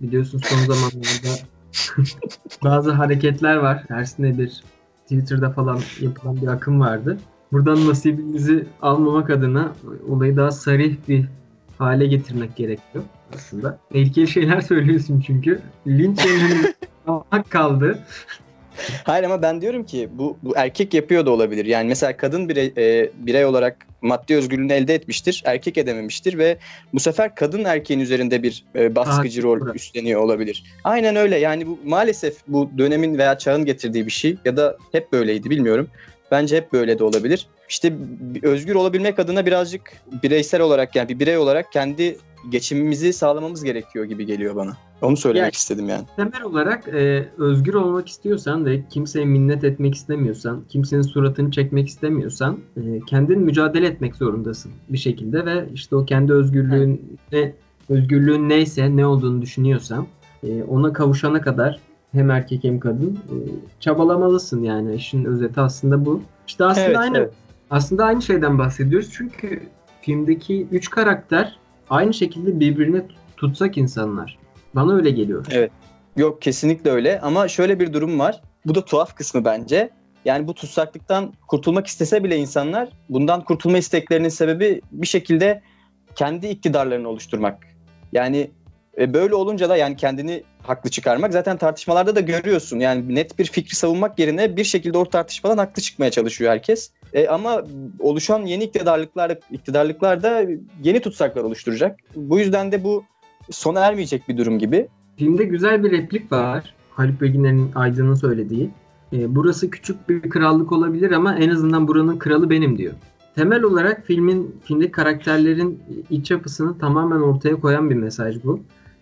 Biliyorsun son zamanlarda [laughs] bazı hareketler var. Tersine bir Twitter'da falan yapılan bir akım vardı. Buradan nasibimizi almamak adına olayı daha sarih bir hale getirmek gerekiyor aslında. Tehlikeli şeyler [laughs] söylüyorsun çünkü. Linç almak [laughs] kaldı. [laughs] Hayır ama ben diyorum ki bu, bu erkek yapıyor da olabilir. Yani mesela kadın birey, e, birey olarak maddi özgürlüğünü elde etmiştir. Erkek edememiştir ve bu sefer kadın erkeğin üzerinde bir e, baskıcı rol üstleniyor olabilir. Aynen öyle. Yani bu maalesef bu dönemin veya çağın getirdiği bir şey ya da hep böyleydi bilmiyorum. Bence hep böyle de olabilir. İşte özgür olabilmek adına birazcık bireysel olarak yani bir birey olarak kendi geçimimizi sağlamamız gerekiyor gibi geliyor bana. Onu söylemek Yani- istedim yani. Temel olarak e, özgür olmak istiyorsan ve kimseye minnet etmek istemiyorsan, kimsenin suratını çekmek istemiyorsan e, kendin mücadele etmek zorundasın bir şekilde ve işte o kendi özgürlüğün ne özgürlüğün neyse ne olduğunu düşünüyorsan e, ona kavuşana kadar hem erkek hem kadın e, çabalamalısın yani işin özeti aslında bu. İşte aslında Evet, aynı evet. aslında aynı şeyden bahsediyoruz çünkü filmdeki üç karakter aynı şekilde birbirine tutsak insanlar. Bana öyle geliyor. Yok kesinlikle öyle ama şöyle bir durum var. Bu da tuhaf kısmı bence. Yani bu tutsaklıktan kurtulmak istese bile insanlar bundan kurtulma isteklerinin sebebi bir şekilde kendi iktidarlarını oluşturmak. Yani e, böyle olunca da yani kendini haklı çıkarmak zaten tartışmalarda da görüyorsun. Yani net bir fikri savunmak yerine bir şekilde o tartışmadan haklı çıkmaya çalışıyor herkes. E, ama oluşan yeni iktidarlıklar iktidarlıklar da yeni tutsaklar oluşturacak. Bu yüzden de bu sona ermeyecek bir durum gibi. Filmde güzel bir replik var. Haluk Bilginer'in Aydın'ın söylediği. E, burası küçük bir krallık olabilir ama en azından buranın kralı benim diyor. Temel olarak filmin filmdeki karakterlerin iç yapısını tamamen ortaya koyan bir mesaj bu.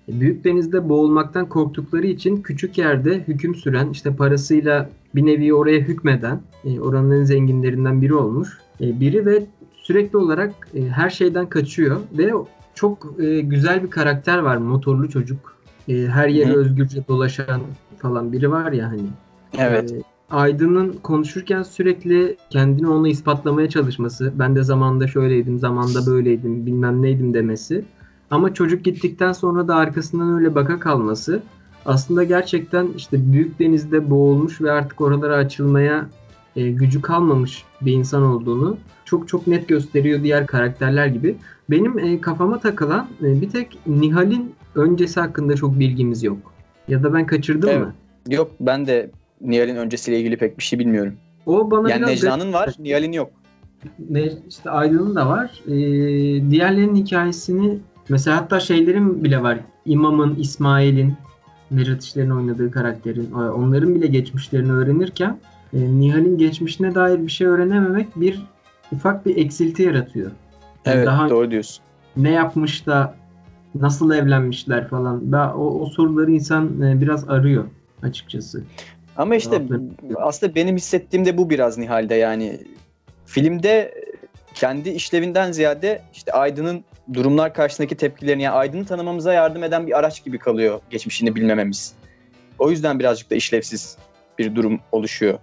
E, Büyük denizde boğulmaktan korktukları için küçük yerde hüküm süren, işte parasıyla bir nevi oraya hükmeden, e, oranın en zenginlerinden biri olmuş. E, biri ve sürekli olarak her şeyden kaçıyor ve çok e, güzel bir karakter var, motorlu çocuk. E, her yere Hı. özgürce dolaşan falan biri var ya hani. Evet. Ee, Aydın'ın konuşurken sürekli kendini ona ispatlamaya çalışması, ben de zamanda şöyleydim, zamanda böyleydim, bilmem neydim demesi. Ama çocuk gittikten sonra da arkasından öyle baka kalması aslında gerçekten işte büyük denizde boğulmuş ve artık oralara açılmaya e, gücü kalmamış bir insan olduğunu çok çok net gösteriyor diğer karakterler gibi. Benim e, kafama takılan e, bir tek Nihal'in öncesi hakkında çok bilgimiz yok. Ya da ben kaçırdım Evet. mı? Yok ben de Nihal'in öncesiyle ilgili pek bir şey bilmiyorum. O bana Yani Necla'nın var, Nihal'in yok. Ne, işte Aydın'ın da var. Ee, diğerlerinin hikayesini mesela hatta şeylerin bile var. İmam'ın, İsmail'in, Necat İşler'in oynadığı karakterin onların bile geçmişlerini öğrenirken e, Nihal'in geçmişine dair bir şey öğrenememek bir ufak bir eksilti yaratıyor. Yani Evet daha doğru diyorsun. ne yapmış da nasıl evlenmişler falan. Ben, o, o soruları insan e, biraz arıyor açıkçası. Ama işte aslında benim hissettiğim de bu biraz Nihal'de yani. Filmde kendi işlevinden ziyade işte Aydın'ın durumlar karşısındaki tepkilerini yani Aydın'ı tanımamıza yardım eden bir araç gibi kalıyor geçmişini bilmememiz. O yüzden birazcık da işlevsiz bir durum oluşuyor.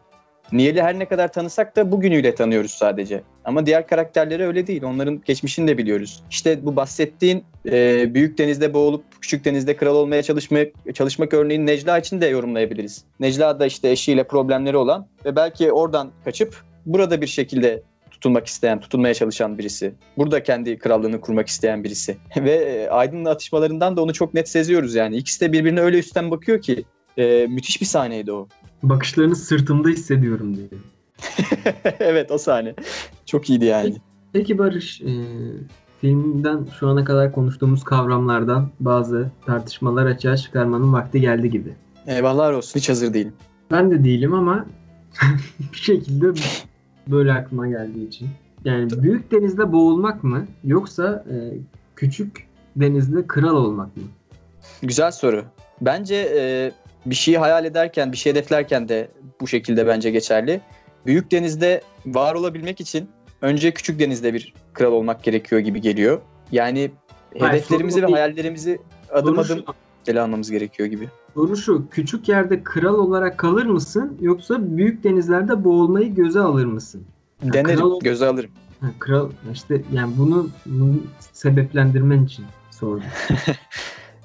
Nihal'i her ne kadar tanısak da bugünüyle tanıyoruz sadece. Ama diğer karakterleri öyle değil. Onların geçmişini de biliyoruz. İşte bu bahsettiğin e, büyük denizde boğulup küçük denizde kral olmaya çalışmak, çalışmak örneğini Necla için de yorumlayabiliriz. Necla da işte eşiyle problemleri olan ve belki oradan kaçıp burada bir şekilde tutunmak isteyen, tutunmaya çalışan birisi. Burada kendi krallığını kurmak isteyen birisi. [laughs] Ve e, Aydın'ın atışmalarından da onu çok net seziyoruz yani. İkisi de birbirine öyle üstten bakıyor ki e, müthiş bir sahneydi o. Bakışlarını sırtımda hissediyorum diyor. [laughs] evet o sahne. Çok iyiydi yani. Peki Barış, e, filmden şu ana kadar konuştuğumuz kavramlardan bazı tartışmalar açığa çıkarmanın vakti geldi gibi. Eyvallah olsun. Hiç hazır değilim. Ben de değilim ama [laughs] bir şekilde böyle aklıma geldiği için. Yani büyük denizde boğulmak mı yoksa e, küçük denizde kral olmak mı? Güzel soru. Bence e, bir şeyi hayal ederken, bir şey hedeflerken de bu şekilde bence geçerli. Büyük denizde var olabilmek için önce küçük denizde bir kral olmak gerekiyor gibi geliyor. Yani Hayır, hedeflerimizi ve hayallerimizi adım adım ele almamız gerekiyor gibi. Soru şu, küçük yerde kral olarak kalır mısın yoksa büyük denizlerde boğulmayı göze alır mısın? Ya Denerim, kral- göze alırım. Ha, kral işte yani bunu, bunu sebeplendirmen için sordum. [laughs]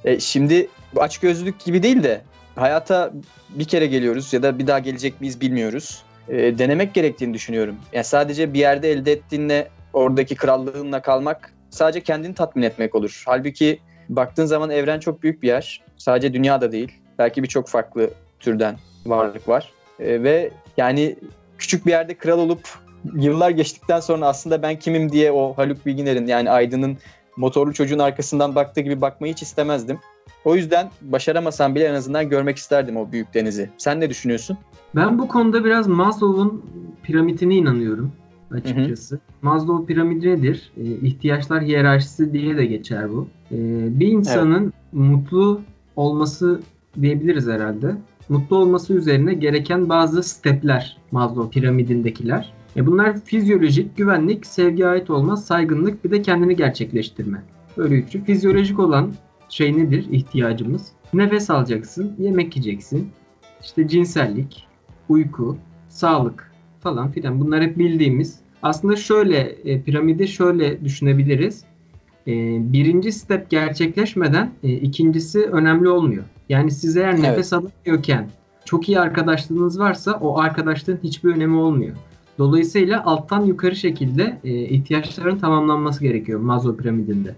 E, şimdi açgözlülük gibi değil de hayata bir kere geliyoruz ya da bir daha gelecek miyiz bilmiyoruz. E, denemek gerektiğini düşünüyorum. Yani sadece bir yerde elde ettiğinle oradaki krallığınla kalmak sadece kendini tatmin etmek olur. Halbuki baktığın zaman evren çok büyük bir yer. Sadece dünya da değil. Belki birçok farklı türden varlık var. E, ve yani küçük bir yerde kral olup yıllar geçtikten sonra aslında ben kimim diye o Haluk Bilginer'in yani Aydın'ın motorlu çocuğun arkasından baktığı gibi bakmayı hiç istemezdim. O yüzden başaramasam bile en azından görmek isterdim o büyük denizi. Sen ne düşünüyorsun? Ben bu konuda biraz Maslow'un piramidine inanıyorum açıkçası. Maslow piramidi nedir? E, ihtiyaçlar hiyerarşisi diye de geçer bu. E, bir insanın mutlu olması diyebiliriz herhalde. Mutlu olması üzerine gereken bazı stepler Maslow piramidindekiler. E bunlar fizyolojik, güvenlik, sevgi ait olma, saygınlık bir de kendini gerçekleştirme. Böyle üçü. Fizyolojik olan şey nedir ihtiyacımız? Nefes alacaksın, yemek yiyeceksin, işte cinsellik, uyku, sağlık falan filan bunlar hep bildiğimiz. Aslında şöyle e, piramidi şöyle düşünebiliriz. E, birinci step gerçekleşmeden e, ikincisi önemli olmuyor. Yani siz eğer Evet. nefes alamıyorken çok iyi arkadaşlığınız varsa o arkadaşlığın hiçbir önemi olmuyor. Dolayısıyla alttan yukarı şekilde e, ihtiyaçların tamamlanması gerekiyor Maslow piramidinde.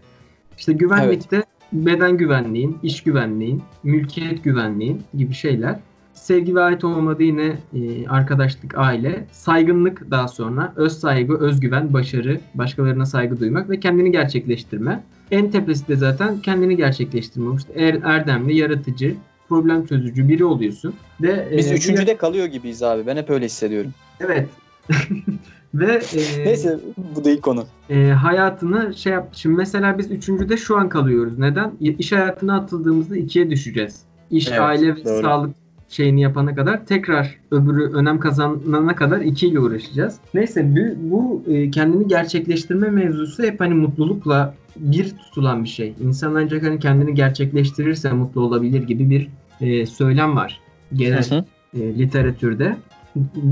İşte güvenlikte beden güvenliğin, iş güvenliğin, mülkiyet güvenliğin gibi şeyler. Sevgi ve ait olmadığı yine e, arkadaşlık, aile, saygınlık daha sonra, öz saygı, özgüven, başarı, başkalarına saygı duymak ve kendini gerçekleştirme. En tepesi de zaten kendini gerçekleştirme. İşte er, erdemli, yaratıcı, problem çözücü biri oluyorsun. Ve Biz e, üçüncüde kalıyor gibiyiz abi. Ben hep öyle hissediyorum. Evet. [laughs] ve e, Neyse bu değil konu. e, hayatını şey yap. Şimdi mesela biz üçüncüde şu an kalıyoruz. Neden? İş hayatına atıldığımızda ikiye düşeceğiz. İş, Evet, aile ve doğru. sağlık şeyini yapana kadar tekrar öbürü önem kazanana kadar ikiyle uğraşacağız. Neyse bu, bu e, kendini gerçekleştirme mevzusu hep hani mutlulukla bir tutulan bir şey. İnsan ancak hani kendini gerçekleştirirse mutlu olabilir gibi bir e, söylem var genel Hı hı. e, literatürde.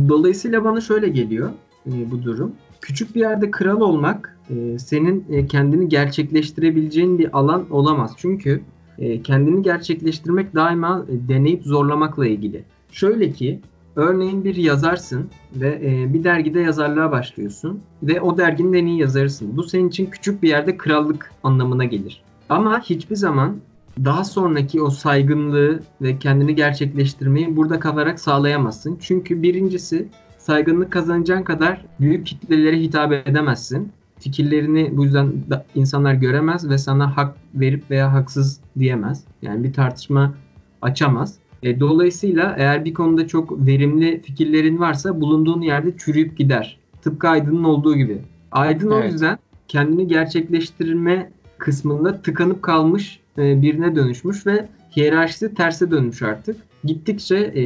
Dolayısıyla bana şöyle geliyor e, bu durum. Küçük bir yerde kral olmak e, senin e, kendini gerçekleştirebileceğin bir alan olamaz. Çünkü e, kendini gerçekleştirmek daima e, deneyip zorlamakla ilgili. Şöyle ki örneğin bir yazarsın ve e, bir dergide yazarlığa başlıyorsun ve o derginin en iyi yazarısın. Bu senin için küçük bir yerde krallık anlamına gelir. Ama hiçbir zaman daha sonraki o saygınlığı ve kendini gerçekleştirmeyi burada kalarak sağlayamazsın. Çünkü birincisi saygınlık kazanacağın kadar büyük kitlelere hitap edemezsin. Fikirlerini bu yüzden insanlar göremez ve sana hak verip veya haksız diyemez. Yani bir tartışma açamaz. E, dolayısıyla eğer bir konuda çok verimli fikirlerin varsa bulunduğun yerde çürüyüp gider. Tıpkı Aydın'ın olduğu gibi. Aydın o Evet. yüzden kendini gerçekleştirme kısmında tıkanıp kalmış e, birine dönüşmüş ve hiyerarşisi terse dönmüş artık. Gittikçe e,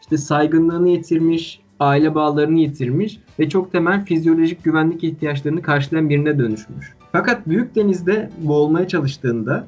işte saygınlığını yitirmiş, aile bağlarını yitirmiş ve çok temel fizyolojik güvenlik ihtiyaçlarını karşılayan birine dönüşmüş. Fakat büyük denizde boğulmaya çalıştığında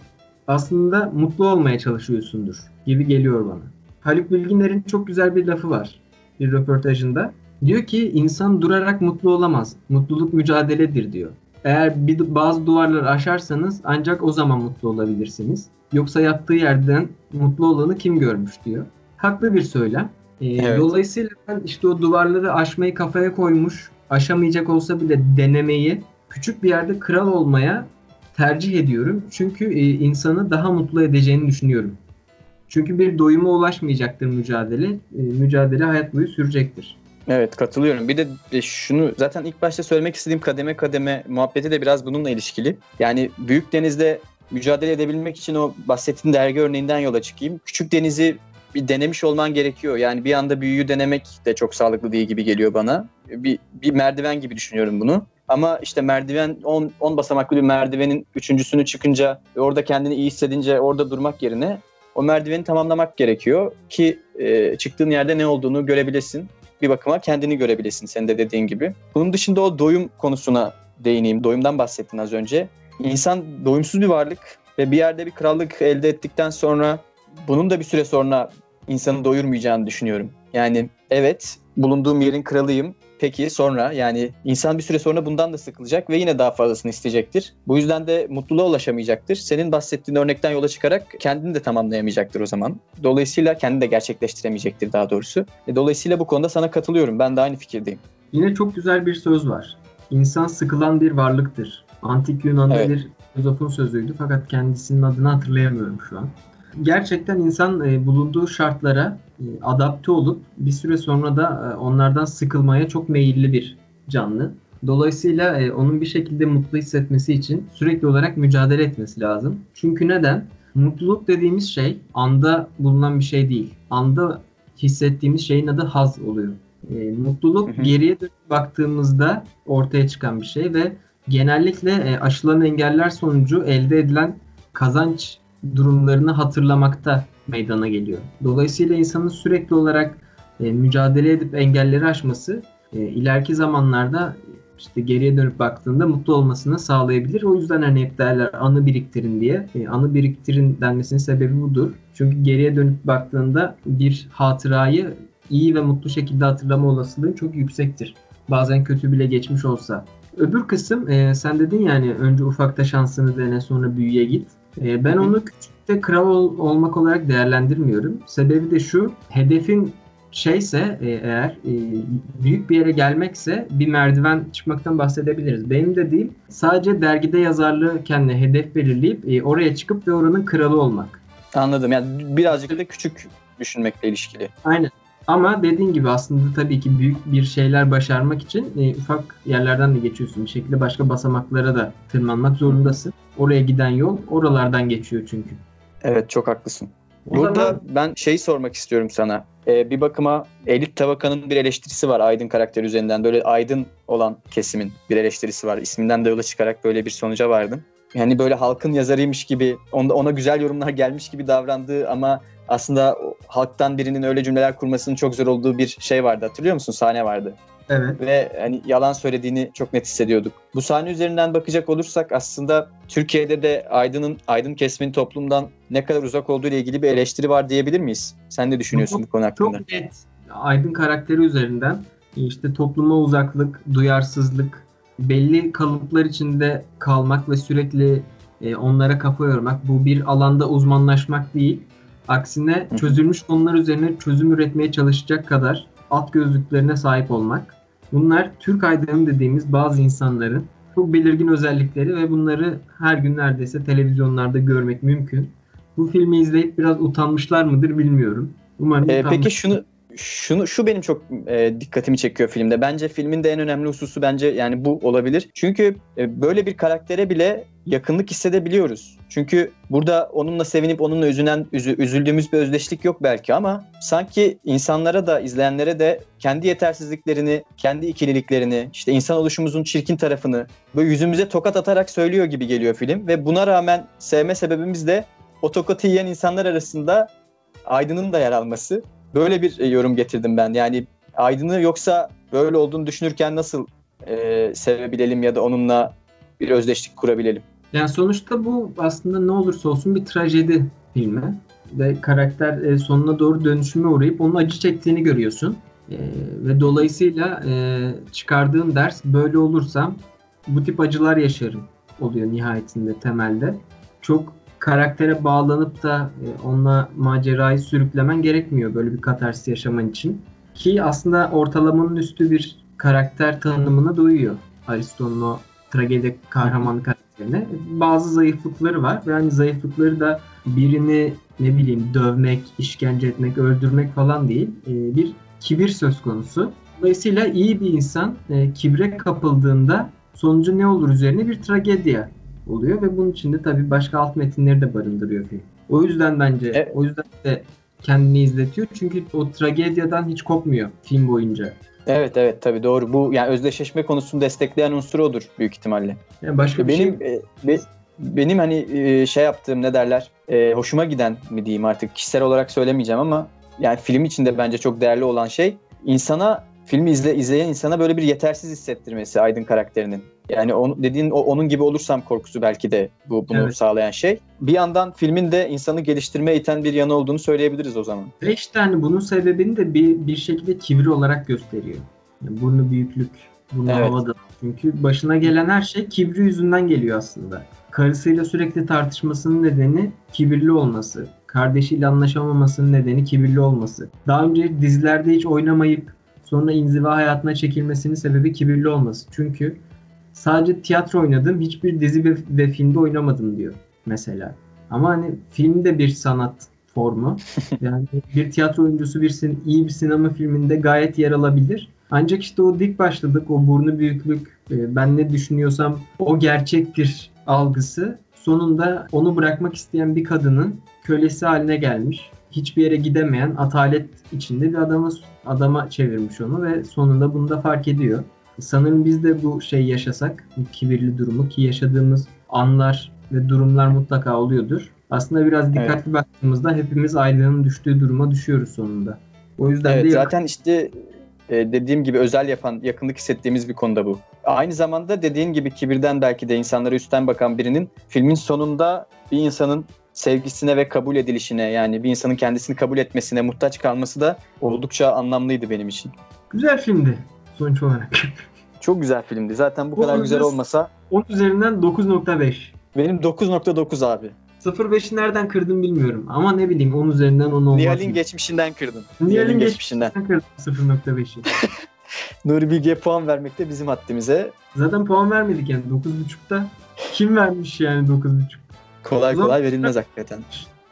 aslında mutlu olmaya çalışıyorsundur gibi geliyor bana. Haluk Bilginer'in çok güzel bir lafı var bir röportajında. Diyor ki insan durarak mutlu olamaz. Mutluluk mücadeledir diyor. Eğer bir, bazı duvarları aşarsanız ancak o zaman mutlu olabilirsiniz. Yoksa yattığı yerden mutlu olanı kim görmüş diyor. Haklı bir söylem. Ee, Evet. Dolayısıyla ben işte o duvarları aşmayı kafaya koymuş, aşamayacak olsa bile denemeyi, küçük bir yerde kral olmaya tercih ediyorum. Çünkü e, insanı daha mutlu edeceğini düşünüyorum. Çünkü bir doyuma ulaşmayacaktır mücadele. E, mücadele hayat boyu sürecektir. Evet katılıyorum. Bir de e, şunu zaten ilk başta söylemek istediğim kademe kademe muhabbeti de biraz bununla ilişkili. Yani büyük denizde mücadele edebilmek için o bahsettiğin dergi örneğinden yola çıkayım. Küçük denizi bir denemiş olman gerekiyor. Yani bir anda büyüyü denemek de çok sağlıklı değil gibi geliyor bana. Bir, bir merdiven gibi düşünüyorum bunu. Ama işte merdiven 10 10 basamaklı bir merdivenin üçüncüsünü çıkınca orada kendini iyi hissedince orada durmak yerine o merdiveni tamamlamak gerekiyor ki e, çıktığın yerde ne olduğunu görebilesin bir bakıma kendini görebilirsin senin de dediğin gibi. Bunun dışında o doyum konusuna değineyim. Doyumdan bahsettin az önce. İnsan doyumsuz bir varlık ve bir yerde bir krallık elde ettikten sonra bunun da bir süre sonra insanı doyurmayacağını düşünüyorum. Yani evet bulunduğum yerin kralıyım. Peki sonra yani insan bir süre sonra bundan da sıkılacak ve yine daha fazlasını isteyecektir. Bu yüzden de mutluluğa ulaşamayacaktır. Senin bahsettiğin örnekten yola çıkarak kendini de tamamlayamayacaktır o zaman. Dolayısıyla kendini de gerçekleştiremeyecektir daha doğrusu. E, Dolayısıyla bu konuda sana katılıyorum. Ben de aynı fikirdeyim. Yine çok güzel bir söz var. İnsan sıkılan bir varlıktır. Antik Yunan'da Evet. bir filozofun sözüydü fakat kendisinin adını hatırlayamıyorum şu an. Gerçekten insan e, bulunduğu şartlara e, adapte olup bir süre sonra da e, onlardan sıkılmaya çok meyilli bir canlı. Dolayısıyla e, onun bir şekilde mutlu hissetmesi için sürekli olarak mücadele etmesi lazım. Çünkü neden? Mutluluk dediğimiz şey anda bulunan bir şey değil. Anda hissettiğimiz şeyin adı haz oluyor. E, mutluluk Hı hı. geriye dönüp baktığımızda ortaya çıkan bir şey ve genellikle e, aşılan engeller sonucu elde edilen kazanç durumlarını hatırlamakta meydana geliyor. Dolayısıyla insanın sürekli olarak e, mücadele edip engelleri aşması e, ileriki zamanlarda işte geriye dönüp baktığında mutlu olmasını sağlayabilir. O yüzden hani hep derler anı biriktirin diye. E, anı biriktirin denmesinin sebebi budur. Çünkü geriye dönüp baktığında bir hatırayı iyi ve mutlu şekilde hatırlama olasılığı çok yüksektir. Bazen kötü bile geçmiş olsa. Öbür kısım e, sen dedin yani önce ufakta şansını dene sonra büyüye git. E, ben onu küçükte kral ol, olmak olarak değerlendirmiyorum. Sebebi de şu hedefin şeyse e, eğer e, büyük bir yere gelmekse bir merdiven çıkmaktan bahsedebiliriz. Benim dediğim sadece dergide yazarlığı kendine hedef belirleyip e, oraya çıkıp ve oranın kralı olmak. Anladım. Yani birazcık da küçük düşünmekle ilişkili. Aynen. Ama dediğin gibi aslında tabii ki büyük bir şeyler başarmak için e, ufak yerlerden de geçiyorsun. Bir şekilde başka basamaklara da tırmanmak zorundasın. Oraya giden yol oralardan geçiyor çünkü. Evet çok haklısın. O Burada zaman... ben şeyi sormak istiyorum sana. Ee, bir bakıma Elit Tavaka'nın bir eleştirisi var Aydın karakteri üzerinden. Böyle aydın olan kesimin bir eleştirisi var. İsminden de yola çıkarak böyle bir sonuca vardım. Yani böyle halkın yazarıymış gibi, ona, ona güzel yorumlar gelmiş gibi davrandığı ama aslında halktan birinin öyle cümleler kurmasının çok zor olduğu bir şey vardı. Hatırlıyor musun? Sahne vardı. Evet. Ve hani yalan söylediğini çok net hissediyorduk. Bu sahne üzerinden bakacak olursak aslında Türkiye'de de Aydın'ın Aydın kesimin toplumdan ne kadar uzak olduğu ile ilgili bir eleştiri var diyebilir miyiz? Sen ne düşünüyorsun çok, bu konu hakkında? Çok net. Aydın karakteri üzerinden işte topluma uzaklık, duyarsızlık, belli kalıplar içinde kalmak ve sürekli e, onlara kafa yormak. Bu bir alanda uzmanlaşmak değil. Aksine çözülmüş konular üzerine çözüm üretmeye çalışacak kadar alt gözlüklerine sahip olmak. Bunlar Türk aydını dediğimiz bazı insanların çok belirgin özellikleri ve bunları her gün neredeyse televizyonlarda görmek mümkün. Bu filmi izleyip biraz utanmışlar mıdır bilmiyorum. Umarım ee, peki şunu şunu şu benim çok e, dikkatimi çekiyor filmde. Bence filmin de en önemli hususu bence yani bu olabilir. Çünkü e, böyle bir karaktere bile yakınlık hissedebiliyoruz. Çünkü burada onunla sevinip onunla üzülen üzü, üzüldüğümüz bir özdeşlik yok belki ama sanki insanlara da izleyenlere de kendi yetersizliklerini, kendi ikililiklerini, işte insan oluşumuzun çirkin tarafını böyle yüzümüze tokat atarak söylüyor gibi geliyor film ve buna rağmen sevme sebebimiz de o tokatı yiyen insanlar arasında Aydın'ın da yer alması. Böyle bir e, yorum getirdim ben. Yani Aydın'ı yoksa böyle olduğunu düşünürken nasıl e, sevebilelim ya da onunla bir özdeşlik kurabilelim? Yani sonuçta bu aslında ne olursa olsun bir trajedi filmi ve karakter e, sonuna doğru dönüşüme uğrayıp onun acı çektiğini görüyorsun. E, ve dolayısıyla e, çıkardığın ders böyle olursam bu tip acılar yaşarım oluyor nihayetinde temelde. Çok karaktere bağlanıp da e, onunla macerayı sürüklemen gerekmiyor böyle bir katarsis yaşaman için. Ki aslında ortalamanın üstü bir karakter tanımına doyuyor. Aristo'nun o tragedi kahramanlık karakterine. Bazı zayıflıkları var ve hani zayıflıkları da birini ne bileyim dövmek, işkence etmek, öldürmek falan değil. E, bir kibir söz konusu. Dolayısıyla iyi bir insan e, kibre kapıldığında sonucu ne olur üzerine bir tragedya oluyor ve bunun içinde tabii başka alt metinleri de barındırıyor film. O yüzden bence evet. o yüzden de kendini izletiyor. Çünkü o tragedyadan hiç kopmuyor film boyunca. Evet evet tabii doğru. Bu yani özdeşleşme konusunu destekleyen unsur odur büyük ihtimalle. Yani başka benim şey... e, be, benim hani e, şey yaptığım ne derler? E, hoşuma giden mi diyeyim artık kişisel olarak söylemeyeceğim ama yani film içinde bence çok değerli olan şey insana filmi izle, izleyen insana böyle bir yetersiz hissettirmesi Aydın karakterinin. Yani on, dediğin o, onun gibi olursam korkusu belki de bu bunu evet. sağlayan şey. Bir yandan filmin de insanı geliştirmeye iten bir yanı olduğunu söyleyebiliriz o zaman. İşte hani bunun sebebini de bir, bir şekilde kibir olarak gösteriyor. Yani burnu büyüklük, burnu evet. havada. Çünkü başına gelen her şey kibri yüzünden geliyor aslında. Karısıyla sürekli tartışmasının nedeni kibirli olması. Kardeşiyle anlaşamamasının nedeni kibirli olması. Daha önce dizilerde hiç oynamayıp sonra inziva hayatına çekilmesinin sebebi kibirli olması. Çünkü sadece tiyatro oynadım, hiçbir dizi ve, ve filmde oynamadım diyor mesela. Ama hani film de bir sanat formu. [laughs] Yani bir tiyatro oyuncusu bir sin iyi bir sinema filminde gayet yer alabilir. Ancak işte o dik başladık, o burnu büyüklük, e, ben ne düşünüyorsam o gerçektir algısı sonunda onu bırakmak isteyen bir kadının kölesi haline gelmiş. Hiçbir yere gidemeyen atalet içinde bir adama adama çevirmiş onu ve sonunda bunu da fark ediyor. Sanırım biz de bu şey yaşasak, bu kibirli durumu ki yaşadığımız anlar ve durumlar mutlaka oluyordur. Aslında biraz dikkatli baktığımızda hepimiz Aydın'ın düştüğü duruma düşüyoruz sonunda. O yüzden Evet de zaten işte e, dediğim gibi özel yapan, yakınlık hissettiğimiz bir konuda bu. Aynı zamanda dediğin gibi kibirden belki de insanlara üstten bakan birinin filmin sonunda bir insanın sevgisine ve kabul edilişine yani bir insanın kendisini kabul etmesine muhtaç kalması da oldukça anlamlıydı benim için. güzel filmdi sonuç olarak. Çok güzel filmdi. Zaten bu kadar güzel olmasa 10 üzerinden 9.5. benim 9.9 abi. 0.5'i nereden kırdım bilmiyorum ama ne bileyim 10 üzerinden 10 olmaz. Nihal'in geçmişinden kırdın. Nihal'in geçmişinden geçmişinden. kırdım 0.5'i. [laughs] Nuri Bilge'ye puan vermek de bizim haddimize. Zaten puan vermedik yani 9.5'ta. Kim vermiş yani 9.5? Kolay kolay verilmez hakikaten.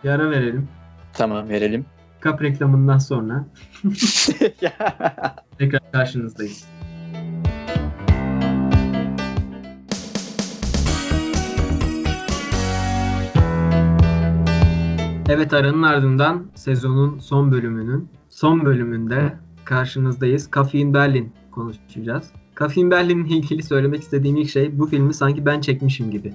Bir ara verelim. Tamam verelim. Kap reklamından sonra [laughs] tekrar karşınızdayız. Evet aranın ardından sezonun son bölümünün son bölümünde karşınızdayız. Kafein Berlin konuşacağız. Kafein Berlin'le ilgili söylemek istediğim ilk şey bu filmi sanki ben çekmişim gibi.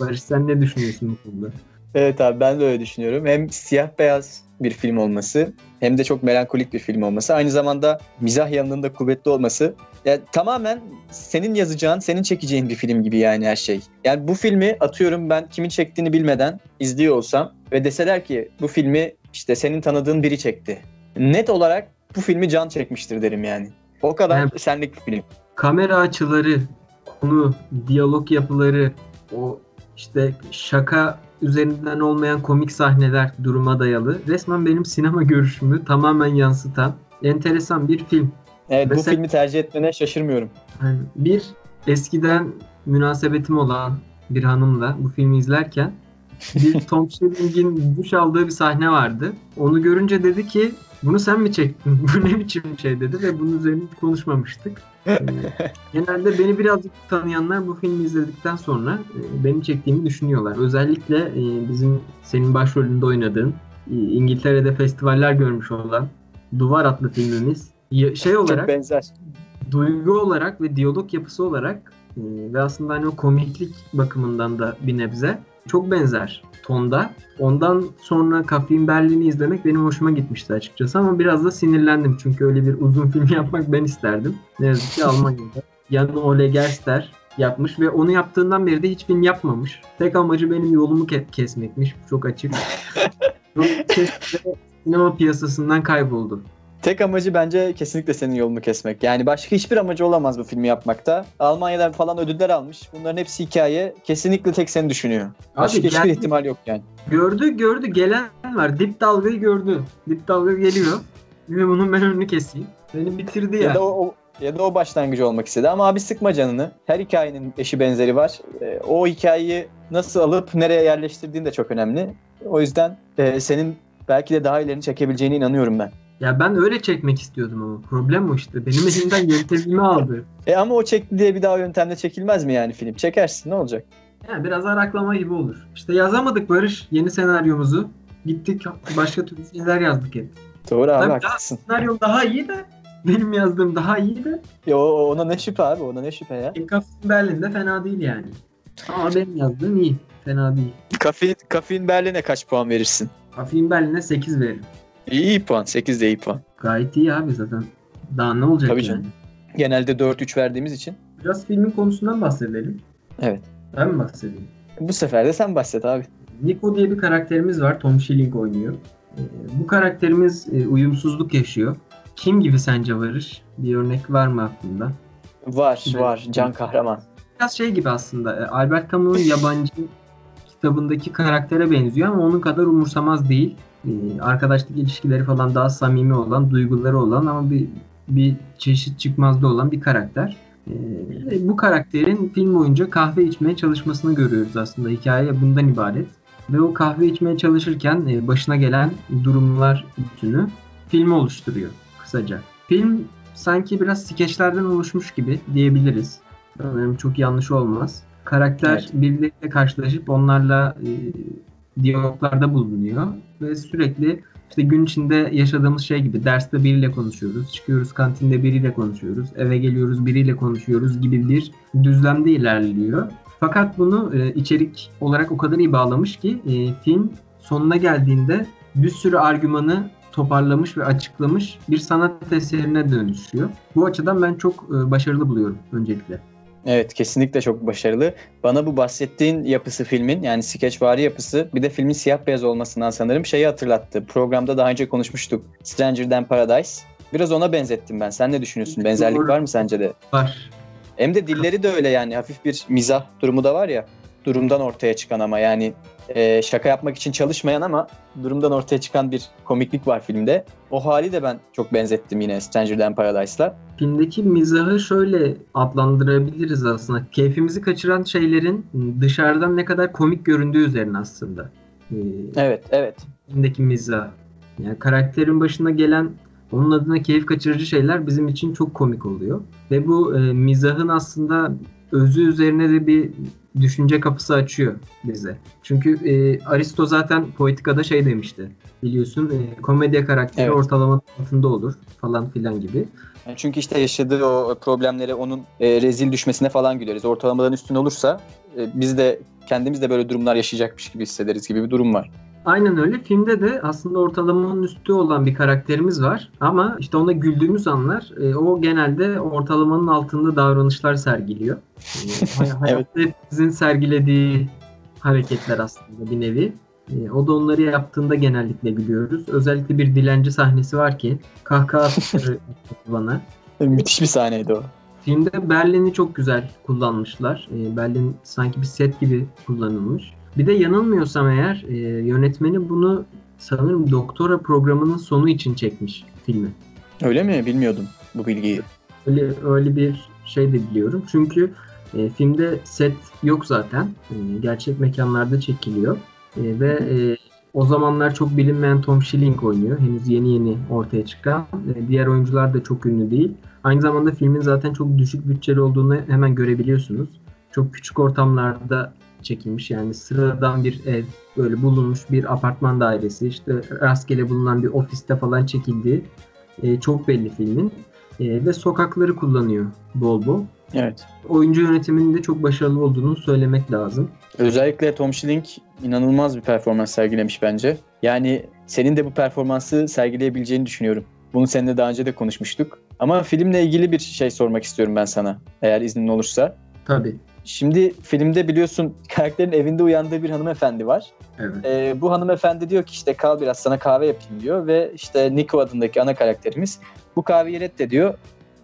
Barış sen ne düşünüyorsun bu konuda? Evet abi ben de öyle düşünüyorum. Hem siyah beyaz bir film olması hem de çok melankolik bir film olması. Aynı zamanda mizah yanının da kuvvetli olması. Ya, tamamen senin yazacağın, senin çekeceğin bir film gibi yani her şey. Yani bu filmi atıyorum ben kimin çektiğini bilmeden izliyor olsam ve deseler ki bu filmi işte senin tanıdığın biri çekti. Net olarak bu filmi can çekmiştir derim yani. O kadar Evet. senlik bir film. kamera açıları, konu, diyalog yapıları, o işte şaka üzerinden olmayan komik sahneler duruma dayalı. Resmen benim sinema görüşümü tamamen yansıtan enteresan bir film. Evet bu Mesela- filmi tercih etmene şaşırmıyorum. Yani bir eskiden münasebetim olan bir hanımla bu filmi izlerken bir [laughs] Tom Schilling'in duş aldığı bir sahne vardı. Onu görünce dedi ki bunu sen mi çektin? [laughs] Bu ne biçim şey dedi ve bunun üzerine hiç konuşmamıştık. [laughs] Ee, Genelde beni birazcık tanıyanlar bu filmi izledikten sonra e, benim çektiğimi düşünüyorlar. Özellikle e, bizim senin başrolünde oynadığın e, İngiltere'de festivaller görmüş olan Duvar adlı filmimiz şey Çok olarak benzer. duygu olarak ve diyalog yapısı olarak ve aslında hani o komiklik bakımından da bir nebze çok benzer tonda. Ondan sonra Kafein Berlin'i izlemek benim hoşuma gitmişti açıkçası ama biraz da sinirlendim çünkü öyle bir uzun [laughs] film yapmak ben isterdim. Ne yazık ki Almanya'da. Jan Ole Gerster yapmış ve onu yaptığından beri de hiç film yapmamış. Tek amacı benim yolumu ke- kesmekmiş. Çok açık. [laughs] Ve sinema piyasasından kayboldu. Tek amacı bence kesinlikle senin yolunu kesmek. Yani başka hiçbir amacı olamaz bu filmi yapmakta. Almanya'dan falan ödüller almış. Bunların hepsi hikaye. Kesinlikle tek seni düşünüyor. Başka hiçbir geldi- ihtimal yok yani. Gördü gördü gelen var. Dip dalgayı gördü. Dip dalga geliyor. Ve bunun ben önünü keseyim. Beni bitirdi Ya ya. da o, o- ya da o başlangıcı olmak istedi. Ama abi sıkma canını. Her hikayenin eşi benzeri var. Ee, o hikayeyi nasıl alıp nereye yerleştirdiğin de çok önemli. O yüzden e, senin belki de daha ilerini çekebileceğine inanıyorum ben. Ya ben öyle çekmek istiyordum ama. Problem o işte. Benim elimden yöntemimi aldı. E ama o çekti diye bir daha yöntemde çekilmez mi yani film? Çekersin ne olacak? Ya biraz araklama gibi olur. İşte yazamadık Barış yeni senaryomuzu. Gittik başka türlü şeyler yazdık hep. Doğru abi Tabii, haklısın. Senaryom daha iyi de benim yazdığım daha iyi de Ya, o- ona ne şüphe abi ona ne şüphe ya. Kafin Berlin'de fena değil yani. Ama benim yazdığım iyi. Fena değil. Kafein, Kafein Berlin'e kaç puan verirsin? Kafin Berlin'e 8 veririm. İyi, iyi puan. 8 de iyi puan. Gayet iyi abi zaten. Daha ne olacak Tabii yani? canım. Genelde 4-3 verdiğimiz için. Biraz filmin konusundan bahsedelim. Evet. Ben mi bahsedeyim? Bu sefer de sen bahset abi. Nico diye bir karakterimiz var. Tom Schilling oynuyor. Ee, bu karakterimiz e, uyumsuzluk yaşıyor. Kim gibi sence Barış? Bir örnek var mı aklında? Var Evet. var. Can kahraman. Biraz şey gibi aslında. e, Albert Camus'un yabancı kitabındaki karaktere benziyor ama onun kadar umursamaz değil. Ee, Arkadaşlık ilişkileri falan daha samimi olan, duyguları olan ama bir bir çeşit çıkmazda olan bir karakter. Ee, bu karakterin film boyunca kahve içmeye çalışmasını görüyoruz aslında. Hikaye bundan ibaret. Ve o kahve içmeye çalışırken e, başına gelen durumlar bütünü filmi oluşturuyor kısaca. Film sanki biraz skeçlerden oluşmuş gibi diyebiliriz. Sanırım çok yanlış olmaz. Karakter Evet. birileriyle karşılaşıp onlarla e, diyaloglarda bulunuyor ve sürekli işte gün içinde yaşadığımız şey gibi derste biriyle konuşuyoruz, çıkıyoruz kantinde biriyle konuşuyoruz, eve geliyoruz biriyle konuşuyoruz gibi bir düzlemde ilerliyor. Fakat bunu e, içerik olarak o kadar iyi bağlamış ki e, film sonuna geldiğinde bir sürü argümanı toparlamış ve açıklamış bir sanat eserine dönüşüyor. Bu açıdan ben çok e, başarılı buluyorum öncelikle. Evet kesinlikle çok başarılı. Bana bu bahsettiğin yapısı filmin yani skeçvari yapısı bir de filmin siyah beyaz olmasından sanırım şeyi hatırlattı. Programda daha önce konuşmuştuk. Stranger Than Paradise. Biraz ona benzettim ben. Sen ne düşünüyorsun? Benzerlik var mı sence de? Var. Hem de dilleri de öyle yani hafif bir mizah durumu da var ya. Durumdan ortaya çıkan ama yani e, şaka yapmak için çalışmayan ama durumdan ortaya çıkan bir komiklik var filmde. O hali de ben çok benzettim yine Stranger Than Paradise'la. Filmdeki mizahı şöyle adlandırabiliriz aslında. Keyfimizi kaçıran şeylerin dışarıdan ne kadar komik göründüğü üzerine aslında. Ee, evet, evet. Filmdeki mizah. Yani karakterin başına gelen onun adına keyif kaçırıcı şeyler bizim için çok komik oluyor. Ve bu e, mizahın aslında özü üzerine de bir düşünce kapısı açıyor bize. Çünkü e, Aristo zaten Poetika'da şey demişti. Biliyorsun e, komedya karakteri evet. ortalama altında olur falan filan gibi. çünkü işte yaşadığı o problemlere onun e, rezil düşmesine falan güleriz. Ortalamadan üstün olursa e, biz de kendimiz de böyle durumlar yaşayacakmış gibi hissederiz gibi bir durum var. Aynen öyle. Filmde de aslında ortalamanın üstü olan bir karakterimiz var. Ama işte ona güldüğümüz anlar e, o genelde ortalamanın altında davranışlar sergiliyor. E, [laughs] hayatta evet. hepimizin sergilediği hareketler aslında bir nevi. E, o da onları yaptığında genellikle gülüyoruz. Özellikle bir dilenci sahnesi var ki kahkaha [laughs] bana. Müthiş bir sahneydi o. Filmde Berlin'i çok güzel kullanmışlar. E, Berlin sanki bir set gibi kullanılmış. Bir de yanılmıyorsam eğer e, yönetmeni bunu sanırım doktora programının sonu için çekmiş filmi. Öyle mi? Bilmiyordum bu bilgiyi. Öyle, öyle bir şey de biliyorum. Çünkü e, filmde set yok zaten. E, gerçek mekanlarda çekiliyor. E, ve e, o zamanlar çok bilinmeyen Tom Schilling oynuyor. Henüz yeni yeni ortaya çıkan. E, diğer oyuncular da çok ünlü değil. Aynı zamanda filmin zaten çok düşük bütçeli olduğunu hemen görebiliyorsunuz. Çok küçük ortamlarda çekilmiş. Yani sıradan bir ev böyle bulunmuş bir apartman dairesi işte rastgele bulunan bir ofiste falan çekildiği e, çok belli filmin. E, ve sokakları kullanıyor bol bol. Evet. Oyuncu yönetiminin de çok başarılı olduğunu söylemek lazım. Özellikle Tom Schilling inanılmaz bir performans sergilemiş bence. Yani senin de bu performansı sergileyebileceğini düşünüyorum. Bunu seninle daha önce de konuşmuştuk. Ama filmle ilgili bir şey sormak istiyorum ben sana. Eğer iznin olursa. Tabii. Şimdi filmde biliyorsun karakterin evinde uyandığı bir hanımefendi var. Evet. Ee, bu hanımefendi diyor ki işte kal biraz sana kahve yapayım diyor ve işte Nico adındaki ana karakterimiz bu kahveyi reddediyor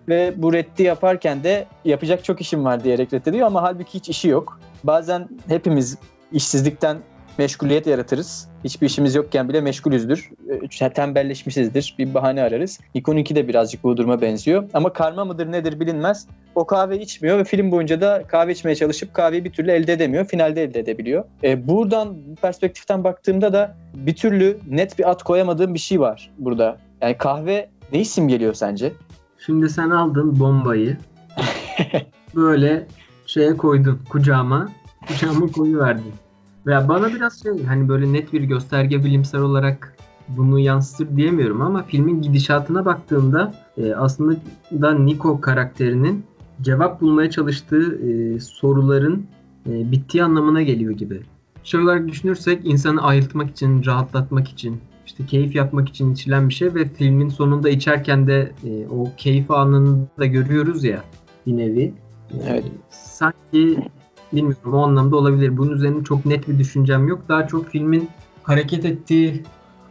ve bu reddi yaparken de yapacak çok işim var diyerek reddediyor ama halbuki hiç işi yok. Bazen hepimiz işsizlikten meşguliyet yaratırız. Hiçbir işimiz yokken bile meşgulüzdür. E, tembelleşmişizdir. Bir bahane ararız. Nikon'unki de birazcık bu duruma benziyor. Ama karma mıdır nedir bilinmez. O kahve içmiyor ve film boyunca da kahve içmeye çalışıp kahveyi bir türlü elde edemiyor. Finalde elde edebiliyor. E, buradan bu perspektiften baktığımda da bir türlü net bir at koyamadığım bir şey var burada. Yani kahve ne isim geliyor sence? Şimdi sen aldın bombayı. [laughs] böyle şeye koydun kucağıma. Kucağıma koyuverdin. Veya bana biraz şey hani böyle net bir gösterge bilimsel olarak bunu yansıtır diyemiyorum ama filmin gidişatına baktığımda e, aslında da Nico karakterinin cevap bulmaya çalıştığı e, soruların e, bittiği anlamına geliyor gibi. Şey olarak düşünürsek insanı ayıltmak için, rahatlatmak için, işte keyif yapmak için içilen bir şey ve filmin sonunda içerken de e, o keyif anını da görüyoruz ya bir nevi. Evet. Sanki bilmiyorum o anlamda olabilir. Bunun üzerine çok net bir düşüncem yok. Daha çok filmin hareket ettiği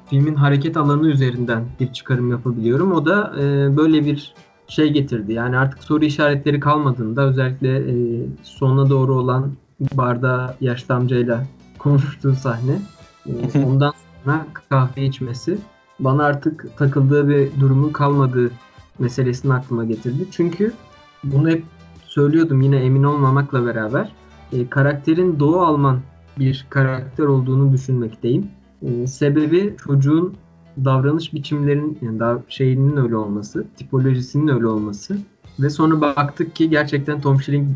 filmin hareket alanı üzerinden bir çıkarım yapabiliyorum. O da e, böyle bir şey getirdi. Yani artık soru işaretleri kalmadığında özellikle e, sonuna doğru olan barda yaşlı amcayla [laughs] konuştuğu sahne e, [laughs] ondan sonra kahve içmesi bana artık takıldığı bir durumun kalmadığı meselesini aklıma getirdi. Çünkü bunu hep söylüyordum yine emin olmamakla beraber e, karakterin Doğu Alman bir karakter olduğunu düşünmekteyim. E, sebebi çocuğun davranış biçimlerin yani daha şeyinin öyle olması, tipolojisinin öyle olması ve sonra baktık ki gerçekten Tom Schilling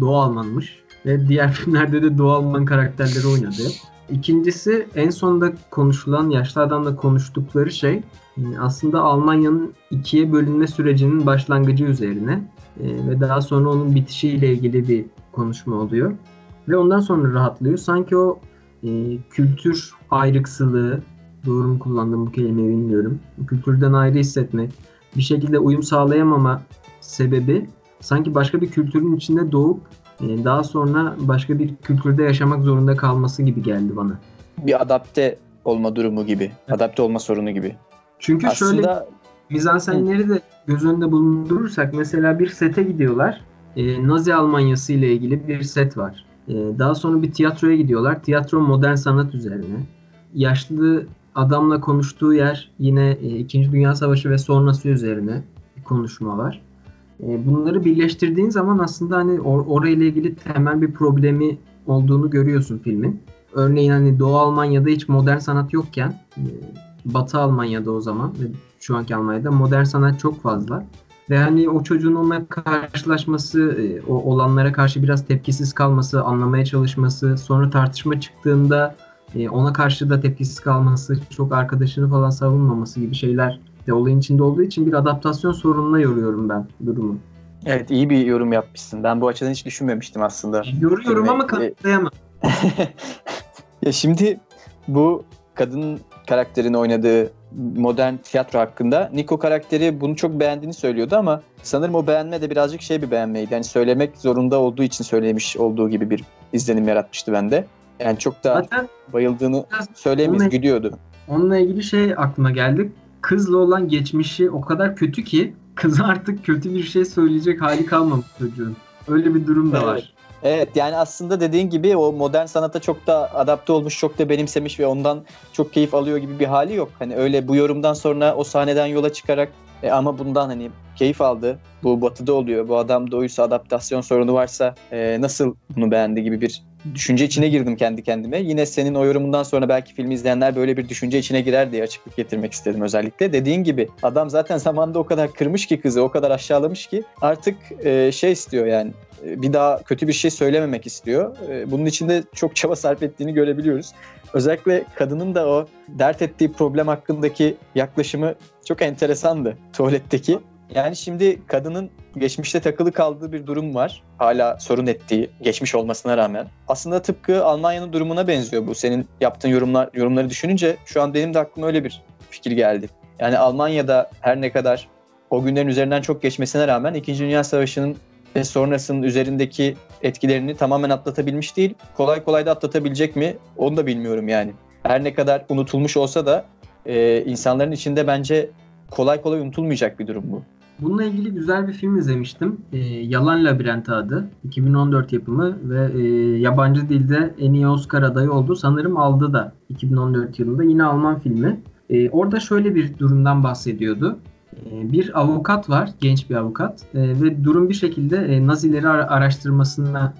Doğu Almanmış ve diğer [laughs] filmlerde de Doğu Alman karakterleri oynadı. İkincisi en sonda konuşulan yaşlı adamla konuştukları şey e, aslında Almanya'nın ikiye bölünme sürecinin başlangıcı üzerine e, ve daha sonra onun bitişiyle ilgili bir konuşma oluyor. ve ondan sonra rahatlıyor. Sanki o e, kültür ayrıksılığı, doğru mu kullandım bu kelimeyi bilmiyorum. Kültürden ayrı hissetmek, bir şekilde uyum sağlayamama sebebi sanki başka bir kültürün içinde doğup e, daha sonra başka bir kültürde yaşamak zorunda kalması gibi geldi bana. Bir adapte olma durumu gibi. Evet. Adapte olma sorunu gibi. Çünkü Aslında... şöyle mizansenleri de göz önünde bulundurursak mesela bir sete gidiyorlar. E, Nazi Almanyası ile ilgili bir set var. E, daha sonra bir tiyatroya gidiyorlar. Tiyatro modern sanat üzerine. Yaşlı adamla konuştuğu yer yine e, İkinci Dünya Savaşı ve sonrası üzerine bir konuşma var. E, bunları birleştirdiğin zaman aslında hani or- orayla ilgili temel bir problemi olduğunu görüyorsun filmin. Örneğin hani Doğu Almanya'da hiç modern sanat yokken e, Batı Almanya'da o zaman ve şu anki Almanya'da modern sanat çok fazla. Ve hani o çocuğun onunla karşılaşması, e, o olanlara karşı biraz tepkisiz kalması, anlamaya çalışması, sonra tartışma çıktığında e, ona karşı da tepkisiz kalması, çok arkadaşını falan savunmaması gibi şeyler de olayın içinde olduğu için bir adaptasyon sorununa yoruyorum ben durumu. Evet iyi bir yorum yapmışsın. Ben bu açıdan hiç düşünmemiştim aslında. Yoruyorum ama kanıtlayamam. [laughs] ya şimdi bu kadın karakterini oynadığı modern tiyatro hakkında Nico karakteri bunu çok beğendiğini söylüyordu ama sanırım o beğenme de birazcık şey bir beğenmeydi. Yani söylemek zorunda olduğu için söylemiş olduğu gibi bir izlenim yaratmıştı bende. Yani çok da Zaten bayıldığını söyleyemeyiz, gülüyordu. Onunla ilgili şey aklıma geldi. Kızla olan geçmişi o kadar kötü ki kız [laughs] artık kötü bir şey söyleyecek hali kalmamış çocuğun. Öyle bir durum da evet. var. Evet yani aslında dediğin gibi o modern sanata çok da adapte olmuş, çok da benimsemiş ve ondan çok keyif alıyor gibi bir hali yok. Hani öyle bu yorumdan sonra o sahneden yola çıkarak e, ama bundan hani keyif aldı. Bu batıda oluyor. Bu adam doğuysa adaptasyon sorunu varsa e, nasıl bunu beğendi gibi bir düşünce içine girdim kendi kendime. Yine senin o yorumundan sonra belki filmi izleyenler böyle bir düşünce içine girer diye açıklık getirmek istedim özellikle. Dediğin gibi adam zaten zamanda o kadar kırmış ki kızı, o kadar aşağılamış ki artık e, şey istiyor yani e, bir daha kötü bir şey söylememek istiyor. E, bunun için de çok çaba sarf ettiğini görebiliyoruz. Özellikle kadının da o dert ettiği problem hakkındaki yaklaşımı çok enteresandı tuvaletteki. Yani şimdi kadının geçmişte takılı kaldığı bir durum var. Hala sorun ettiği, geçmiş olmasına rağmen. Aslında tıpkı Almanya'nın durumuna benziyor bu. Senin yaptığın yorumlar yorumları düşününce şu an benim de aklıma öyle bir fikir geldi. Yani Almanya'da her ne kadar o günlerin üzerinden çok geçmesine rağmen 2. Dünya Savaşı'nın ve sonrasının üzerindeki etkilerini tamamen atlatabilmiş değil. Kolay kolay da atlatabilecek mi onu da bilmiyorum yani. Her ne kadar unutulmuş olsa da e, insanların içinde bence kolay kolay unutulmayacak bir durum bu. Bununla ilgili güzel bir film izlemiştim. E, Yalan Labirenti adı. 2014 yapımı ve e, yabancı dilde en iyi Oscar adayı oldu. Sanırım aldı da 2014 yılında. Yine Alman filmi. E, orada şöyle bir durumdan bahsediyordu. E, bir avukat var, genç bir avukat e, ve durum bir şekilde e, Nazileri araştırmasına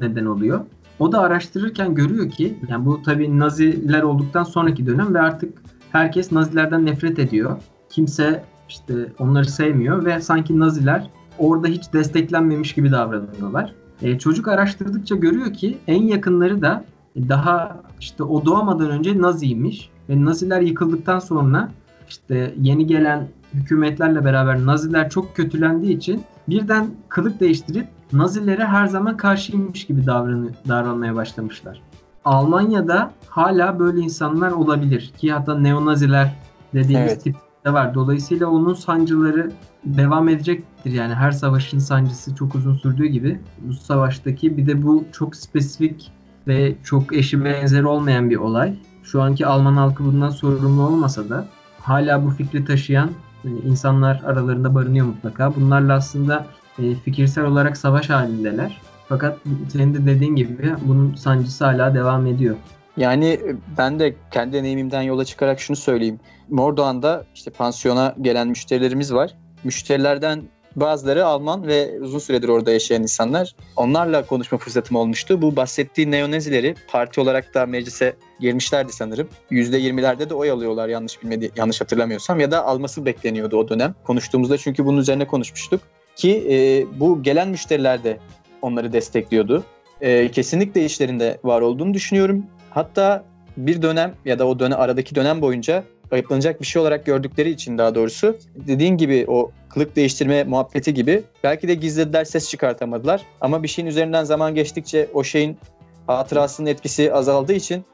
neden oluyor. O da araştırırken görüyor ki, yani bu tabii Naziler olduktan sonraki dönem ve artık herkes Nazilerden nefret ediyor. Kimse işte onları sevmiyor ve sanki Naziler orada hiç desteklenmemiş gibi davranıyorlar. E, çocuk araştırdıkça görüyor ki en yakınları da daha işte o doğamadan önce Naziymiş ve Naziler yıkıldıktan sonra işte yeni gelen hükümetlerle beraber Naziler çok kötülendiği için birden kılık değiştirip Nazilere her zaman karşıymış gibi davranı, davranmaya başlamışlar. Almanya'da hala böyle insanlar olabilir ki hatta neonaziler dediğimiz evet. tip de var. Dolayısıyla onun sancıları devam edecektir. Yani her savaşın sancısı çok uzun sürdüğü gibi bu savaştaki bir de bu çok spesifik ve çok eşi benzeri olmayan bir olay. Şu anki Alman halkı bundan sorumlu olmasa da hala bu fikri taşıyan e, insanlar aralarında barınıyor mutlaka. Bunlarla aslında e, fikirsel olarak savaş halindeler. Fakat senin de dediğin gibi bunun sancısı hala devam ediyor. Yani e, ben de kendi deneyimimden yola çıkarak şunu söyleyeyim. Mordoğan'da işte pansiyona gelen müşterilerimiz var. Müşterilerden bazıları Alman ve uzun süredir orada yaşayan insanlar. Onlarla konuşma fırsatım olmuştu. Bu bahsettiği neonezileri parti olarak da meclise girmişlerdi sanırım. %20'lerde de oy alıyorlar yanlış bilmedi yanlış hatırlamıyorsam ya da alması bekleniyordu o dönem. Konuştuğumuzda çünkü bunun üzerine konuşmuştuk. Ki e, bu gelen müşteriler de onları destekliyordu. E, kesinlikle işlerinde var olduğunu düşünüyorum. Hatta bir dönem ya da o dönem aradaki dönem boyunca ayıplanacak bir şey olarak gördükleri için daha doğrusu dediğin gibi o kılık değiştirme muhabbeti gibi belki de gizlediler ses çıkartamadılar ama bir şeyin üzerinden zaman geçtikçe o şeyin hatırasının etkisi azaldığı için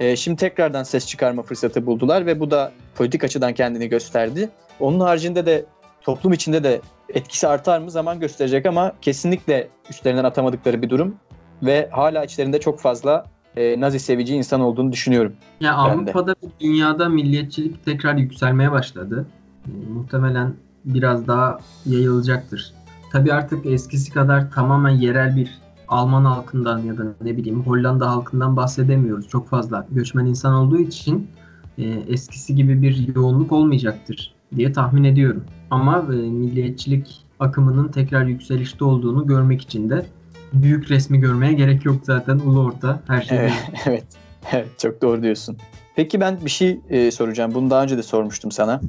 e, şimdi tekrardan ses çıkarma fırsatı buldular ve bu da politik açıdan kendini gösterdi. Onun haricinde de toplum içinde de etkisi artar mı zaman gösterecek ama kesinlikle üstlerinden atamadıkları bir durum ve hala içlerinde çok fazla e, Nazi sevici insan olduğunu düşünüyorum. Ya Avrupa'da ve dünyada milliyetçilik tekrar yükselmeye başladı. E, muhtemelen biraz daha yayılacaktır. Tabii artık eskisi kadar tamamen yerel bir Alman halkından ya da ne bileyim Hollanda halkından bahsedemiyoruz. Çok fazla göçmen insan olduğu için e, eskisi gibi bir yoğunluk olmayacaktır diye tahmin ediyorum. Ama e, milliyetçilik akımının tekrar yükselişte olduğunu görmek için de büyük resmi görmeye gerek yok zaten ulu orta her şey. Evet, [laughs] evet, evet çok doğru diyorsun. Peki ben bir şey e, soracağım. Bunu daha önce de sormuştum sana.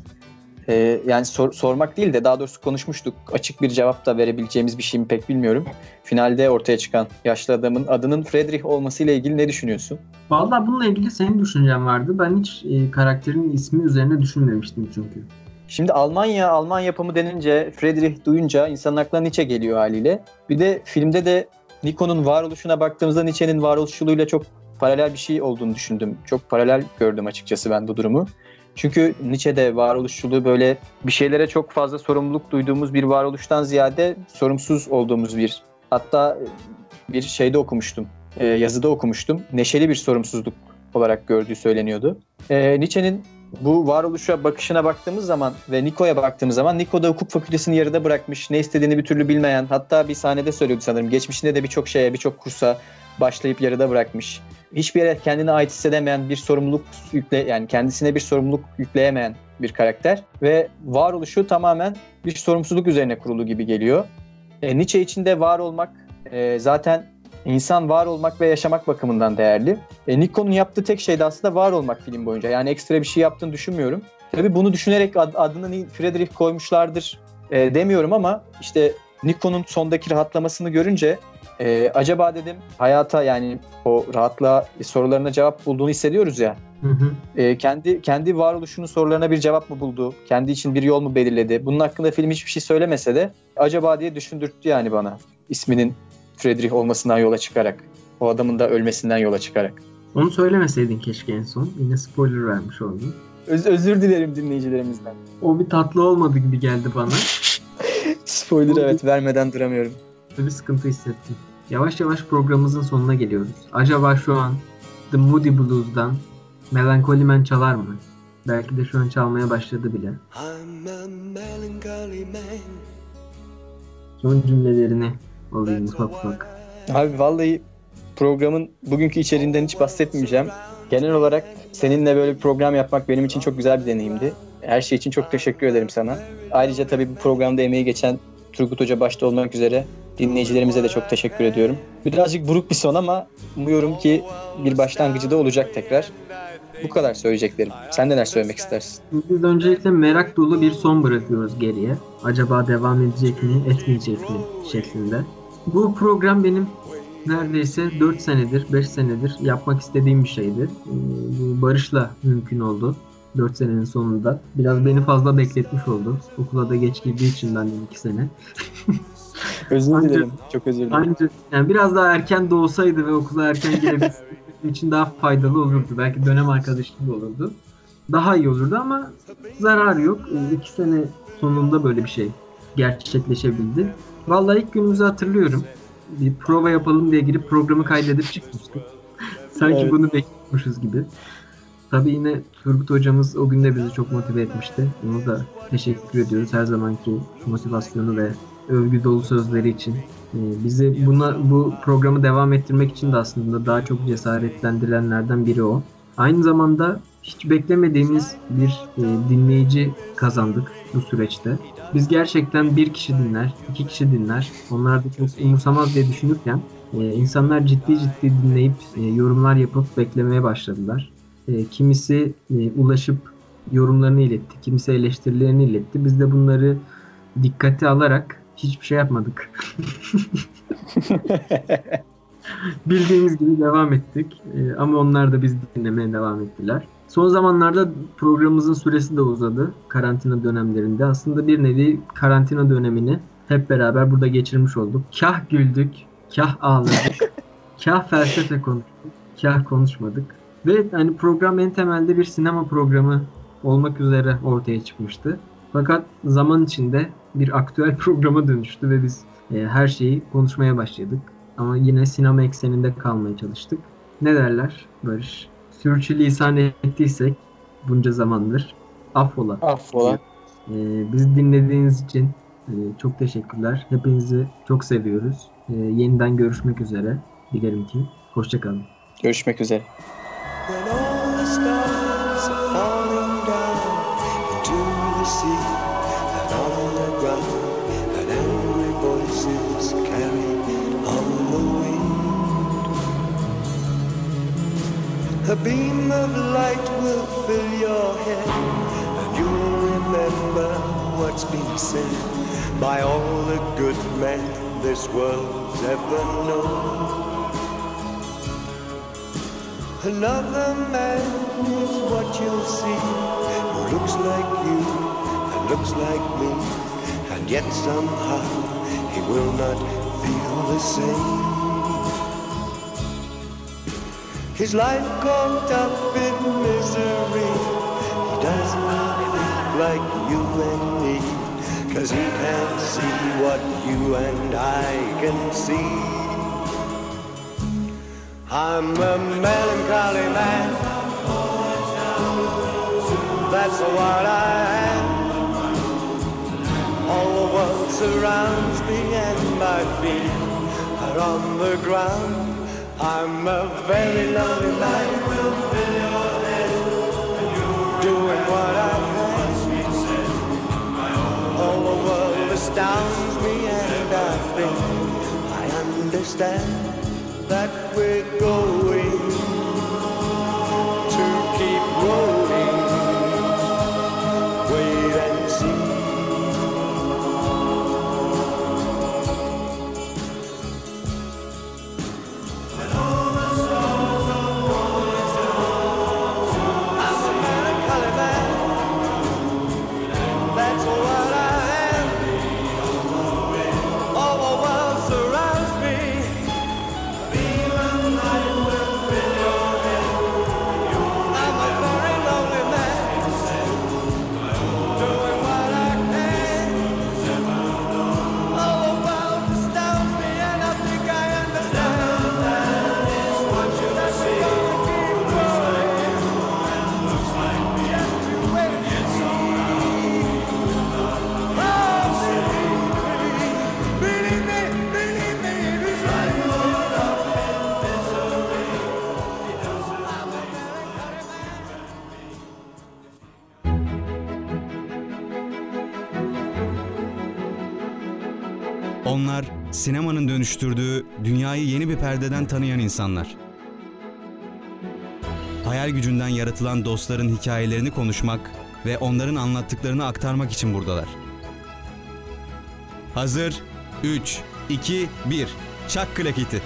E, yani sor, sormak değil de daha doğrusu konuşmuştuk. Açık bir cevap da verebileceğimiz bir şey mi pek bilmiyorum. Finalde ortaya çıkan yaşlı adamın adının Friedrich olmasıyla ilgili ne düşünüyorsun? Vallahi bununla ilgili senin düşüncen vardı. Ben hiç e, karakterin ismi üzerine düşünmemiştim çünkü. Şimdi Almanya, Alman yapımı denince, Friedrich duyunca insanın aklına Nietzsche geliyor haliyle. Bir de filmde de Nikon'un varoluşuna baktığımızda Nietzsche'nin varoluşçuluğuyla çok paralel bir şey olduğunu düşündüm. Çok paralel gördüm açıkçası ben bu durumu. Çünkü Nietzsche'de varoluşçuluğu böyle bir şeylere çok fazla sorumluluk duyduğumuz bir varoluştan ziyade sorumsuz olduğumuz bir. Hatta bir şeyde okumuştum, e, yazıda okumuştum. Neşeli bir sorumsuzluk olarak gördüğü söyleniyordu. E, Nietzsche'nin bu varoluşa bakışına baktığımız zaman ve Niko'ya baktığımız zaman Niko da hukuk fakültesini yarıda bırakmış. Ne istediğini bir türlü bilmeyen hatta bir sahnede söylüyordu sanırım. Geçmişinde de birçok şeye birçok kursa başlayıp yarıda bırakmış. Hiçbir yere kendine ait hissedemeyen bir sorumluluk yükle yani kendisine bir sorumluluk yükleyemeyen bir karakter ve varoluşu tamamen bir sorumsuzluk üzerine kurulu gibi geliyor. E, Nietzsche içinde var olmak e, zaten insan var olmak ve yaşamak bakımından değerli. E, Nikon'un yaptığı tek şey de aslında var olmak film boyunca. Yani ekstra bir şey yaptığını düşünmüyorum. Tabii bunu düşünerek ad, adını Friedrich koymuşlardır e, demiyorum ama işte Nikon'un sondaki rahatlamasını görünce e, acaba dedim hayata yani o rahatlığa sorularına cevap bulduğunu hissediyoruz ya. Hı hı. E, kendi kendi varoluşunun sorularına bir cevap mı buldu? Kendi için bir yol mu belirledi? Bunun hakkında film hiçbir şey söylemese de acaba diye düşündürttü yani bana isminin Friedrich olmasından yola çıkarak. O adamın da ölmesinden yola çıkarak. Onu söylemeseydin keşke en son. Yine spoiler vermiş oldun. Öz, özür dilerim dinleyicilerimizden. O bir tatlı olmadı gibi geldi bana. [laughs] spoiler evet vermeden duramıyorum. Bir sıkıntı hissettim. Yavaş yavaş programımızın sonuna geliyoruz. Acaba şu an The Moody Blues'dan Melancholy Man çalar mı? Belki de şu an çalmaya başladı bile. Son cümlelerini alayım ufak ufak. Abi vallahi programın bugünkü içeriğinden hiç bahsetmeyeceğim. Genel olarak seninle böyle bir program yapmak benim için çok güzel bir deneyimdi. Her şey için çok teşekkür ederim sana. Ayrıca tabii bu programda emeği geçen Turgut Hoca başta olmak üzere dinleyicilerimize de çok teşekkür ediyorum. Birazcık buruk bir son ama umuyorum ki bir başlangıcı da olacak tekrar. Bu kadar söyleyeceklerim. Sen neler söylemek istersin? Biz öncelikle merak dolu bir son bırakıyoruz geriye. Acaba devam edecek mi, etmeyecek mi şeklinde. Bu program benim neredeyse 4 senedir, 5 senedir yapmak istediğim bir şeydi. Ee, bu Barış'la mümkün oldu. 4 senenin sonunda. Biraz beni fazla bekletmiş oldu. Okula da geç girdiği için ben de 2 sene. [laughs] özür dilerim. Çok özür dilerim. Ancak yani biraz daha erken doğsaydı ve okula erken girebilseydi için daha faydalı olurdu. Belki dönem arkadaşım da olurdu. Daha iyi olurdu ama zarar yok. 2 sene sonunda böyle bir şey gerçekleşebildi. Vallahi ilk günümüzü hatırlıyorum. Bir prova yapalım diye girip programı kaydedip çıkmıştık. [laughs] Sanki evet. bunu bekliyormuşuz gibi. Tabii yine Turgut hocamız o gün de bizi çok motive etmişti. Bunu da teşekkür ediyoruz her zamanki motivasyonu ve övgü dolu sözleri için. Ee, bizi buna bu programı devam ettirmek için de aslında daha çok cesaretlendirenlerden biri o. Aynı zamanda hiç beklemediğimiz bir e, dinleyici kazandık bu süreçte. Biz gerçekten bir kişi dinler, iki kişi dinler. Onlar da çok umursamaz diye düşünürken e, insanlar ciddi ciddi dinleyip e, yorumlar yapıp beklemeye başladılar. E, kimisi e, ulaşıp yorumlarını iletti, kimisi eleştirilerini iletti. Biz de bunları dikkate alarak hiçbir şey yapmadık. [laughs] Bildiğimiz gibi devam ettik. E, ama onlar da biz dinlemeye devam ettiler. Son zamanlarda programımızın süresi de uzadı karantina dönemlerinde. Aslında bir nevi karantina dönemini hep beraber burada geçirmiş olduk. Kah güldük, kah ağladık. [laughs] kah felsefe konuştuk, kah konuşmadık. Ve hani program en temelde bir sinema programı olmak üzere ortaya çıkmıştı. Fakat zaman içinde bir aktüel [laughs] programa dönüştü ve biz e, her şeyi konuşmaya başladık. Ama yine sinema ekseninde kalmaya çalıştık. Ne derler Barış? Sürçülisan ettiysek bunca zamandır affola. Affola. Ee, bizi dinlediğiniz için e, çok teşekkürler. Hepinizi çok seviyoruz. Ee, yeniden görüşmek üzere. Dilerim ki. Hoşçakalın. Görüşmek üzere. A beam of light will fill your head, and you'll remember what's been said by all the good men this world's ever known. Another man is what you'll see who looks like you and looks like me, and yet somehow he will not feel the same. His life caught up in misery. He does not think like you and me, cause he can't see what you and I can see. I'm a melancholy man. That's what I am. All the world surrounds me and my feet are on the ground. I'm a very lonely man. Doing what I can. All the world astounds me and I think I understand that we're going sinemanın dönüştürdüğü dünyayı yeni bir perdeden tanıyan insanlar. Hayal gücünden yaratılan dostların hikayelerini konuşmak ve onların anlattıklarını aktarmak için buradalar. Hazır 3 2 1 Çak klaketi.